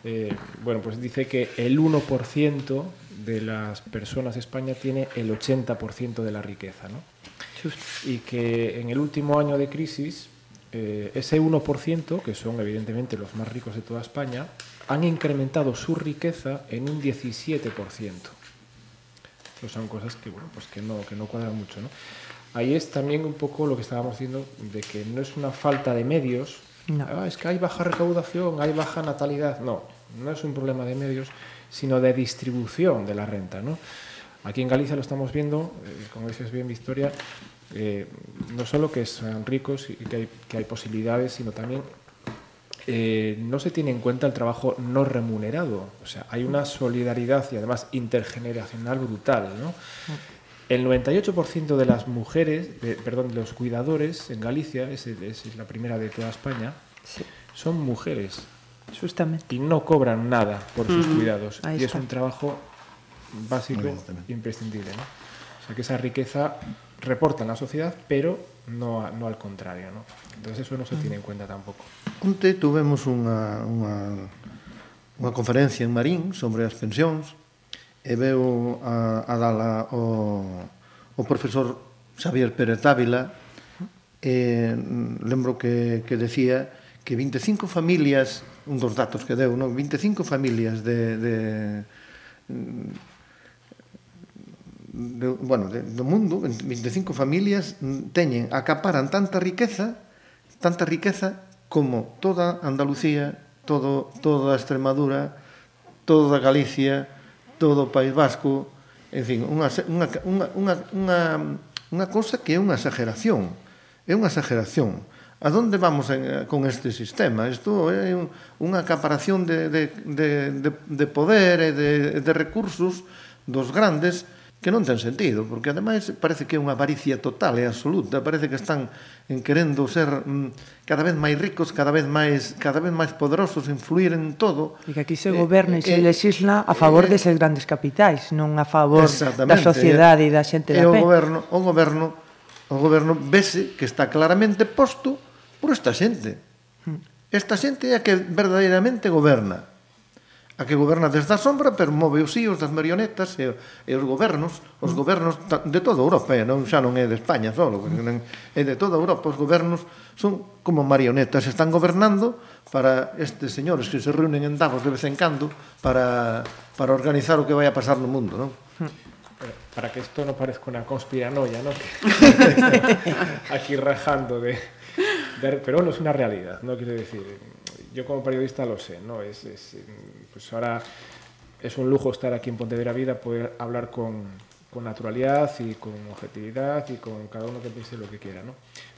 Eh, bueno, pues dice que el 1% de las personas de España tiene el 80% de la riqueza, ¿no? Y que en el último año de crisis eh, ese 1%, que son evidentemente los más ricos de toda España, han incrementado su riqueza en un 17%. Eso son cosas que, bueno, pues que, no, que no cuadran mucho. ¿no? Ahí es también un poco lo que estábamos diciendo, de que no es una falta de medios, no. ah, es que hay baja recaudación, hay baja natalidad. No, no es un problema de medios, sino de distribución de la renta. ¿no? Aquí en Galicia lo estamos viendo, eh, como dices bien Victoria, eh, no solo que sean ricos y que hay, que hay posibilidades, sino también eh, no se tiene en cuenta el trabajo no remunerado. O sea, hay una solidaridad y además intergeneracional brutal. ¿no? El 98% de las mujeres, de, perdón, de los cuidadores en Galicia, es, es la primera de toda España, sí. son mujeres. Justamente. Y no cobran nada por sus mm, cuidados. y es un trabajo básico, imprescindible. ¿no? O sea, que esa riqueza reportan la sociedad, pero no, no al contrario. ¿no? Entonces eso no se tiene en cuenta tampouco. Onte tuvemos unha, unha, unha conferencia en Marín sobre as pensións e veo a, a dala o, o profesor Xavier Pérez Dávila e lembro que, que decía que 25 familias, un dos datos que deu, non? 25 familias de, de de, bueno, de, do mundo, 25 familias teñen, acaparan tanta riqueza, tanta riqueza como toda Andalucía, todo, toda Extremadura, toda Galicia, todo o País Vasco, en fin, unha, unha, unha, unha, unha, unha cosa que é unha exageración, é unha exageración. A donde vamos en, con este sistema? Isto é un, unha acaparación de, de, de, de, de poder e de, de recursos dos grandes, que non ten sentido, porque ademais parece que é unha avaricia total e absoluta, parece que están en querendo ser mm, cada vez máis ricos, cada vez máis cada vez máis poderosos, influir en todo. E que aquí se eh, goberna eh, e se eh, legisla a favor eh, deses grandes capitais, non a favor da eh. sociedade eh, e da xente da eh, pé. o goberno, o goberno, o goberno vese que está claramente posto por esta xente. Hmm. Esta xente é a que verdadeiramente goberna a que goberna desde a sombra, pero move os íos das marionetas e, e os gobernos, os gobernos de toda Europa, eh, non xa non é de España solo, non, é de toda Europa, os gobernos son como marionetas, están gobernando para estes señores que se reúnen en Davos de vez en cando para, para organizar o que vai a pasar no mundo, non? Para que isto non parezca unha conspiranoia, non? Aquí rajando de, de... Pero non é unha realidad, non? Quero decir, yo como periodista lo sé, ¿no? Es, es, pues ahora es un lujo estar aquí en Pontevedra Vida, poder hablar con, con, naturalidad y con objetividad y con cada uno que piense lo que quiera, ¿no?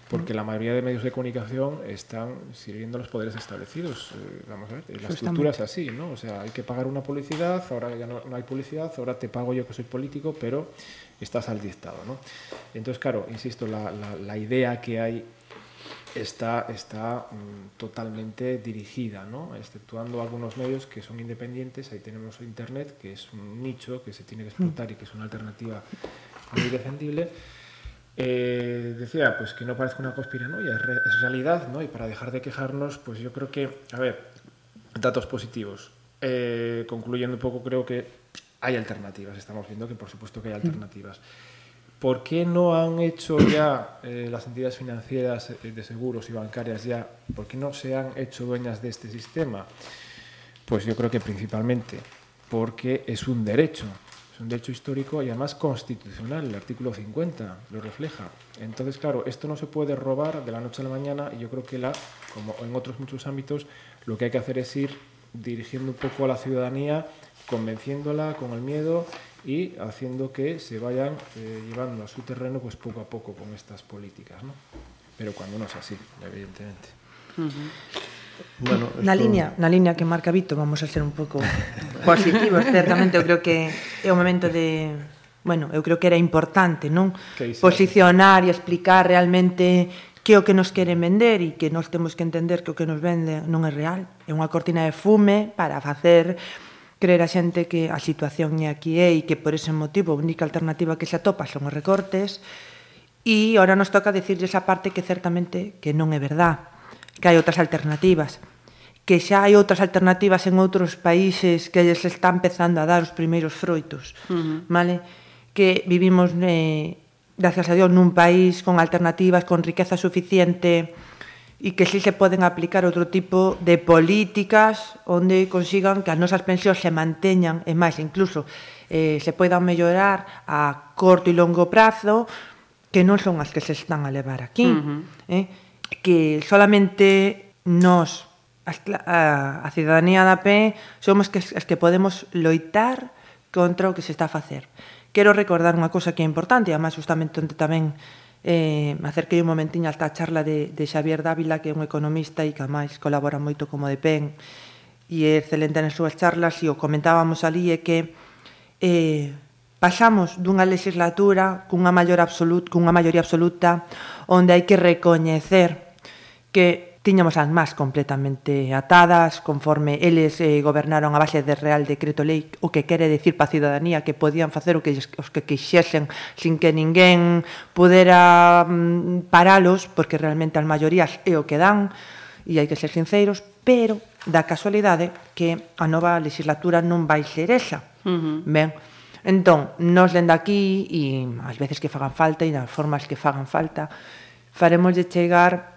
Porque la mayoría de medios de comunicación están sirviendo a los poderes establecidos. Eh, vamos a ver, la estructura es así, ¿no? O sea, hay que pagar una publicidad, ahora ya no, no, hay publicidad, ahora te pago yo que soy político, pero estás al dictado, ¿no? Entonces, claro, insisto, la, la, la idea que hay está, está mm, totalmente dirigida, ¿no? exceptuando algunos medios que son independientes. Ahí tenemos Internet, que es un nicho que se tiene que explotar y que es una alternativa muy defendible. Eh, decía pues que no parezca una conspiranoia, es, re, es realidad, ¿no? Y para dejar de quejarnos, pues yo creo que, a ver, datos positivos. Eh, concluyendo un poco, creo que hay alternativas. Estamos viendo que por supuesto que hay alternativas. ¿Por qué no han hecho ya eh, las entidades financieras eh, de seguros y bancarias ya, por qué no se han hecho dueñas de este sistema? Pues yo creo que principalmente porque es un derecho, es un derecho histórico y además constitucional, el artículo 50 lo refleja. Entonces, claro, esto no se puede robar de la noche a la mañana y yo creo que la, como en otros muchos ámbitos, lo que hay que hacer es ir dirigiendo un poco a la ciudadanía, convenciéndola con el miedo y haciendo que se vayan eh, llevando a su terreno pues poco a poco con estas políticas, ¿no? Pero cuando no es así, evidentemente. Uh -huh. Bueno, na línea, na línea que marca Vito, vamos a ser un pouco positivos, certamente eu creo que é o momento de Bueno, eu creo que era importante, non? Posicionar e explicar realmente que o que nos queren vender e que nós temos que entender que o que nos vende non é real. É unha cortina de fume para facer creer a xente que a situación é aquí é e que por ese motivo a única alternativa que se atopa son os recortes e ahora nos toca dicirlle esa parte que certamente que non é verdad, que hai outras alternativas, que xa hai outras alternativas en outros países que lles está empezando a dar os primeiros froitos, uh -huh. vale? Que vivimos, eh, gracias a Dios, nun país con alternativas, con riqueza suficiente, e que si se poden aplicar outro tipo de políticas onde consigan que as nosas pensións se manteñan e máis incluso eh, se poidan mellorar a corto e longo prazo que non son as que se están a levar aquí uh -huh. eh? que solamente nós a, a cidadanía da PE somos que, as que podemos loitar contra o que se está a facer quero recordar unha cosa que é importante e además justamente onde tamén Eh, acerquei un momentiño hasta a charla de, de Xavier Dávila, que é un economista e que máis colabora moito como de PEN e é excelente nas súas charlas e o comentábamos ali é que eh, pasamos dunha legislatura cunha maior absolut, cunha maioría absoluta onde hai que recoñecer que Tiñamos as más completamente atadas, conforme eles eh, gobernaron a base de Real Decreto Lei, o que quere decir para a ciudadanía que podían facer o que os que quixesen sin que ninguén pudera mm, paralos, porque realmente as maiorías é o que dan, e hai que ser sinceros, pero da casualidade que a nova legislatura non vai ser esa. Uh -huh. Ben, entón, nos dende aquí, e as veces que fagan falta, e nas formas que fagan falta, faremos de chegar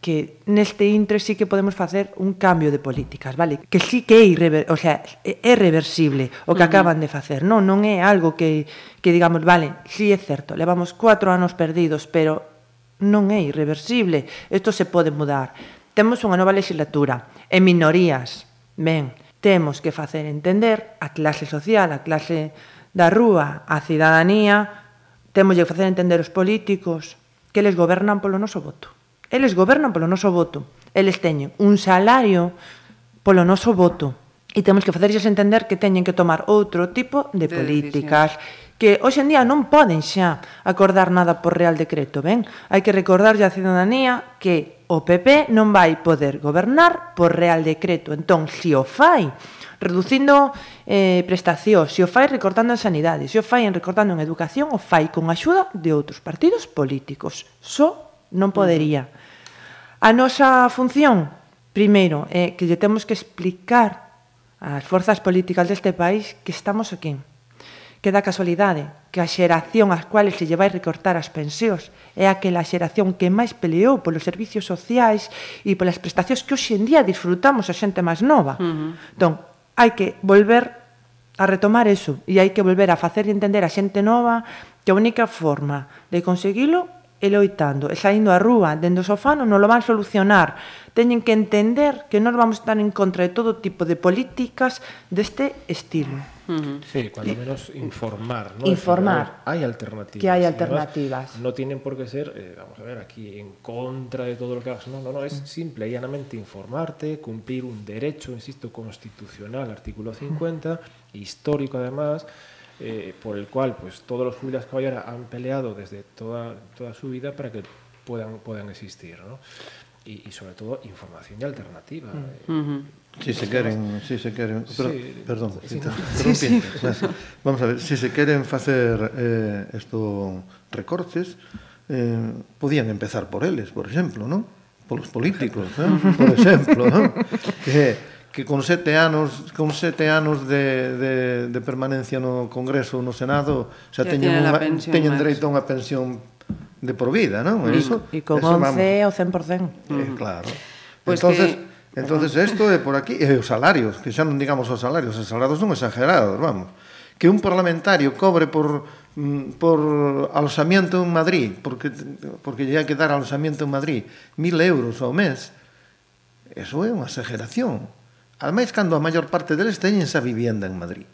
que neste intre sí que podemos facer un cambio de políticas, vale? Que sí que é irrever, o sea, é reversible o que uh -huh. acaban de facer, non, non é algo que, que digamos, vale, sí é certo, levamos cuatro anos perdidos, pero non é irreversible, isto se pode mudar. Temos unha nova legislatura, e minorías, ben, temos que facer entender a clase social, a clase da rúa, a cidadanía, temos que facer entender os políticos que les gobernan polo noso voto Eles gobernan polo noso voto. Eles teñen un salario polo noso voto. E temos que facerlles entender que teñen que tomar outro tipo de, de políticas. Decisión que hoxe en día non poden xa acordar nada por Real Decreto, ben? Hai que recordarlle á cidadanía que o PP non vai poder gobernar por Real Decreto. Entón, se o fai reducindo eh, prestacións, se o fai recortando en sanidade, se o fai en recortando en educación, o fai con axuda de outros partidos políticos. Só non podería. A nosa función, primeiro, é que lle temos que explicar ás forzas políticas deste país que estamos aquí. Que da casualidade que a xeración ás cuales se lle vai recortar as pensións é aquela xeración que máis peleou polos servicios sociais e polas prestacións que hoxe en día disfrutamos a xente máis nova. Uh -huh. Entón, hai que volver a retomar eso e hai que volver a facer entender a xente nova que a única forma de conseguilo e loitando e saindo a rúa dende o sofá non lo van solucionar. Teñen que entender que nós vamos estar en contra de todo tipo de políticas deste estilo. Uh -huh. Sí, cuando menos informar, ¿no? Informar. Decir, ver, hay alternativas. Que hay alternativas. Además, no tienen por qué ser, eh, vamos a ver, aquí en contra de todo lo que hagas. No, no, no, es uh -huh. simple y llanamente informarte, cumplir un derecho, insisto, constitucional, artículo 50, uh -huh. histórico además, eh, por el cual pues, todos los jubilados caballeros han peleado desde toda, toda su vida para que puedan, puedan existir. ¿no? Y, y, sobre todo información y alternativa. Mm. Eh, uh -huh. Si se queren, si se queren, pero, sí, perdón, sí, sí, sí. vamos a ver, si se queren facer eh, estos recortes, eh, podían empezar por eles, por exemplo, Por Polos políticos, ¿no? por exemplo, ¿no? que que con sete anos con sete anos de, de, de permanencia no Congreso ou no Senado xa, xa teñen, unha, teñen dereito a unha pensión de por vida, non? E, eso, e con eso, 11 vamos, o 100%. Eh, claro. Pues entonces, que... entonces isto é por aquí, e os salarios, que xa non digamos os salarios, os salarios non exagerados, vamos. Que un parlamentario cobre por mm, por alojamiento en Madrid, porque porque lle hai que dar alojamiento en Madrid, mil euros ao mes, eso é unha exageración. Ademais, cando a maior parte deles teñen esa vivienda en Madrid.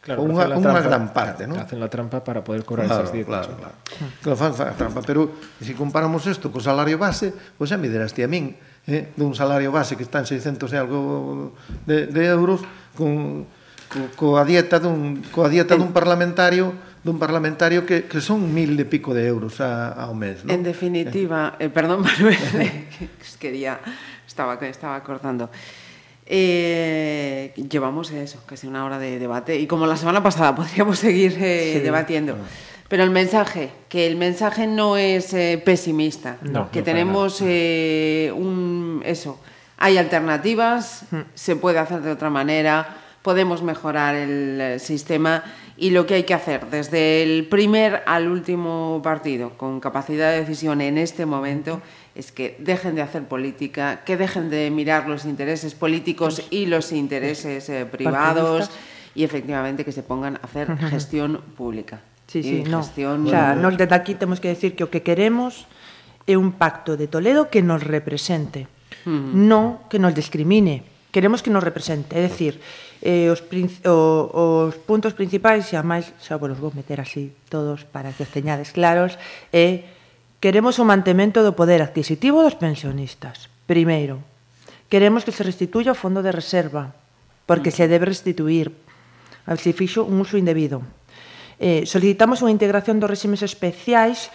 Claro, ou unha, unha gran parte, claro, non? Hacen la trampa para poder cobrar claro, esas dietas. Claro, claro. claro fan, fan trampa, pero se comparamos isto co salario base, pois xa me dirás ti a min, eh, dun salario base que está en 600 e algo de, de euros, con, co, coa dieta dun coa dieta dun parlamentario dun parlamentario que, que son mil e pico de euros a, ao mes, non? En definitiva, eh, perdón Manuel, que quería estaba estaba cortando. Eh, llevamos eso, casi una hora de debate y como la semana pasada podríamos seguir eh, Sí. debatiendo. Pero el mensaje, que el mensaje no es eh, pesimista, No, que no, tenemos eh, un eso, hay alternativas, Mm. se puede hacer de otra manera, podemos mejorar el sistema y lo que hay que hacer desde el primer al último partido con capacidad de decisión en este momento es que dejen de hacer política, que dejen de mirar los intereses políticos y los intereses eh, privados y efectivamente que se pongan a hacer gestión pública. Sí, sí, no. Gestión... O sea, nos desde aquí temos que decir que o que queremos é un pacto de Toledo que nos represente, uh -huh. non que nos discrimine. Queremos que nos represente, é dicir, eh, os, o, os puntos principais, e a máis, xa vos vou meter así todos para que os teñades claros, é eh, Queremos o mantemento do poder adquisitivo dos pensionistas. Primeiro, queremos que se restituya o fondo de reserva, porque se debe restituir, se fixo un uso indebido. Eh, solicitamos unha integración dos réximes especiais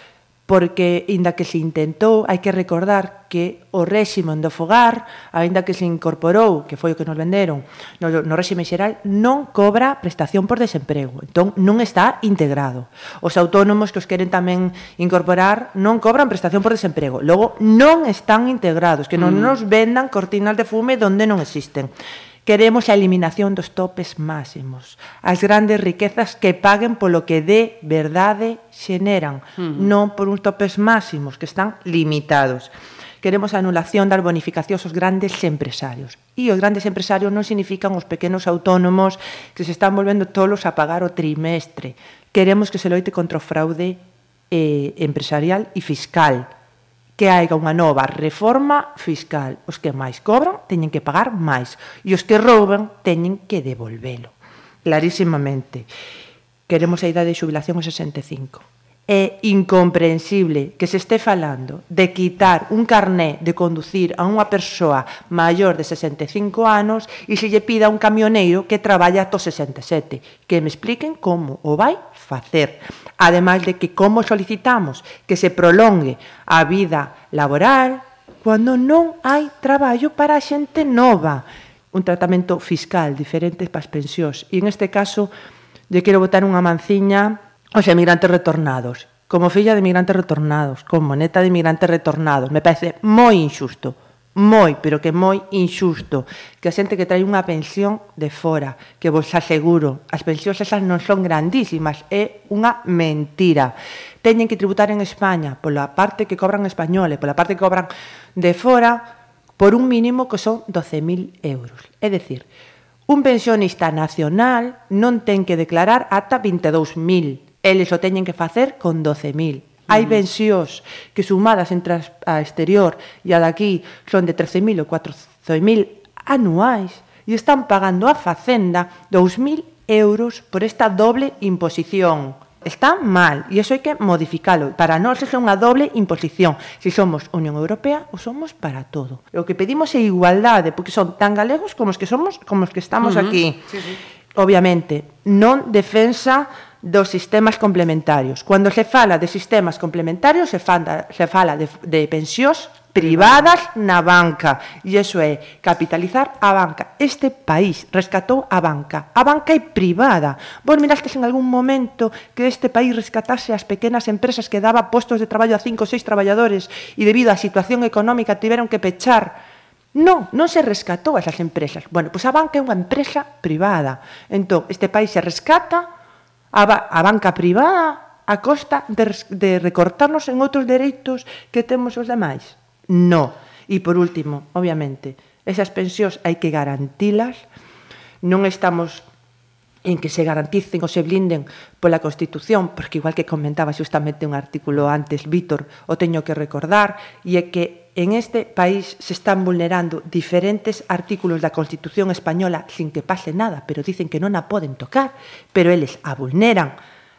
porque, inda que se intentou, hai que recordar que o réxime do fogar, aínda que se incorporou, que foi o que nos venderon, no, no réxime xeral, non cobra prestación por desemprego. Entón, non está integrado. Os autónomos que os queren tamén incorporar non cobran prestación por desemprego. Logo, non están integrados, que non mm. nos vendan cortinas de fume donde non existen. Queremos a eliminación dos topes máximos, as grandes riquezas que paguen polo que de verdade xeneran, uh -huh. non por uns topes máximos que están limitados. Queremos a anulación das bonificacións aos grandes empresarios. E os grandes empresarios non significan os pequenos autónomos que se están volvendo tolos a pagar o trimestre. Queremos que se loite contra o fraude eh, empresarial e fiscal que haiga unha nova reforma fiscal. Os que máis cobran teñen que pagar máis e os que rouban teñen que devolvelo. Clarísimamente. Queremos a idade de xubilación a 65. É incomprensible que se este falando de quitar un carné de conducir a unha persoa maior de 65 anos e se lle pida a un camioneiro que traballa ato 67. Que me expliquen como o vai facer ademais de que como solicitamos que se prolongue a vida laboral cando non hai traballo para a xente nova, un tratamento fiscal diferente para as pensións. E en este caso, lle quero botar unha manciña aos emigrantes retornados. Como filla de emigrantes retornados, como neta de emigrantes retornados, me parece moi injusto moi, pero que moi injusto, que a xente que trae unha pensión de fora, que vos aseguro, as pensións esas non son grandísimas, é unha mentira. Teñen que tributar en España pola parte que cobran españoles, pola parte que cobran de fora, por un mínimo que son 12.000 euros. É dicir, un pensionista nacional non ten que declarar ata 22.000, eles o teñen que facer con 12.000 Hai pensións que sumadas entre a exterior e a daqui son de 13.000 ou 14.000 anuais e están pagando a Facenda 2.000 euros por esta doble imposición. Está mal e iso hai que modificalo. Para nós é unha doble imposición. Se somos Unión Europea ou somos para todo. O que pedimos é igualdade, porque son tan galegos como os que somos, como os que estamos uh -huh. aquí. Sí, sí. Obviamente, non defensa dos sistemas complementarios. Cando se fala de sistemas complementarios, se, fanda, se fala de, de pensións privadas na banca. E iso é capitalizar a banca. Este país rescatou a banca. A banca é privada. Vos mirastes en algún momento que este país rescatase as pequenas empresas que daba postos de traballo a cinco ou seis traballadores e debido á situación económica tiveron que pechar. Non, non se rescatou esas empresas. Bueno, pois a banca é unha empresa privada. Entón, este país se rescata a, ba a banca privada a costa de, de recortarnos en outros dereitos que temos os demais? No. E por último, obviamente, esas pensións hai que garantilas. Non estamos en que se garanticen ou se blinden pola Constitución, porque igual que comentaba xustamente un artículo antes, Vítor, o teño que recordar, e é que en este país se están vulnerando diferentes artículos da Constitución española sin que pase nada, pero dicen que non a poden tocar, pero eles a vulneran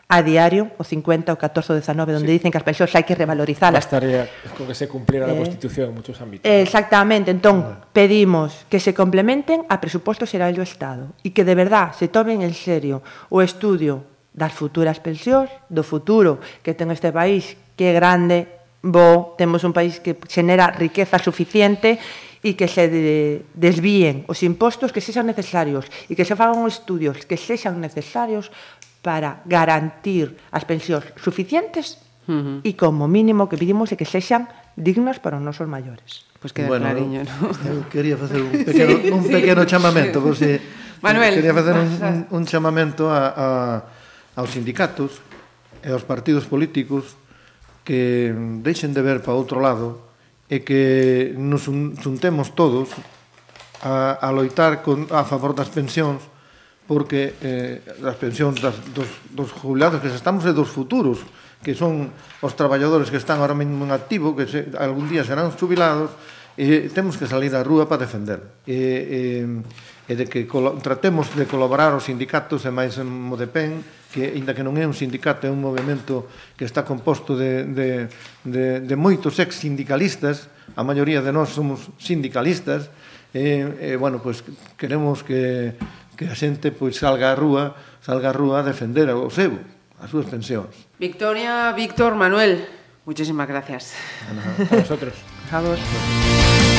a diario, o 50, o 14, o 19, onde sí. dicen que as pensións hai que revalorizalas. Bastaría con que se cumpliera eh, a Constitución en moitos ámbitos. Exactamente. Entón, pedimos que se complementen a presuposto xeral do Estado e que de verdad se tomen en serio o estudio das futuras pensións, do futuro que ten este país, que grande bo, temos un país que xenera riqueza suficiente e que se de, desvíen os impostos que sexan necesarios e que se fagan estudios que sexan necesarios para garantir as pensións suficientes uh -huh. e como mínimo que pedimos é que sexan dignos para os nosos maiores. Pois pues queda bueno, clariño, ¿no? Eu quería facer un pequeno, sí, un pequeno sí, chamamento, por si... Manuel. Quería facer un, un, un chamamento a, a, aos sindicatos e aos partidos políticos que deixen de ver para outro lado e que nos juntemos todos a, a loitar con, a favor das pensións porque eh, as pensións das, dos, dos jubilados que estamos e dos futuros que son os traballadores que están ahora mesmo en activo que se, algún día serán jubilados e temos que salir á rúa para defender. E, e e de que tratemos de colaborar os sindicatos e máis en Modepen, que aínda que non é un sindicato, é un movimento que está composto de, de, de, de moitos ex-sindicalistas, a maioría de nós somos sindicalistas, e, e bueno, pois queremos que, que a xente pois salga á rúa, salga á rúa a defender o seu, as súas pensións. Victoria, Víctor, Manuel, muchísimas gracias. A, a vosotros. A vos.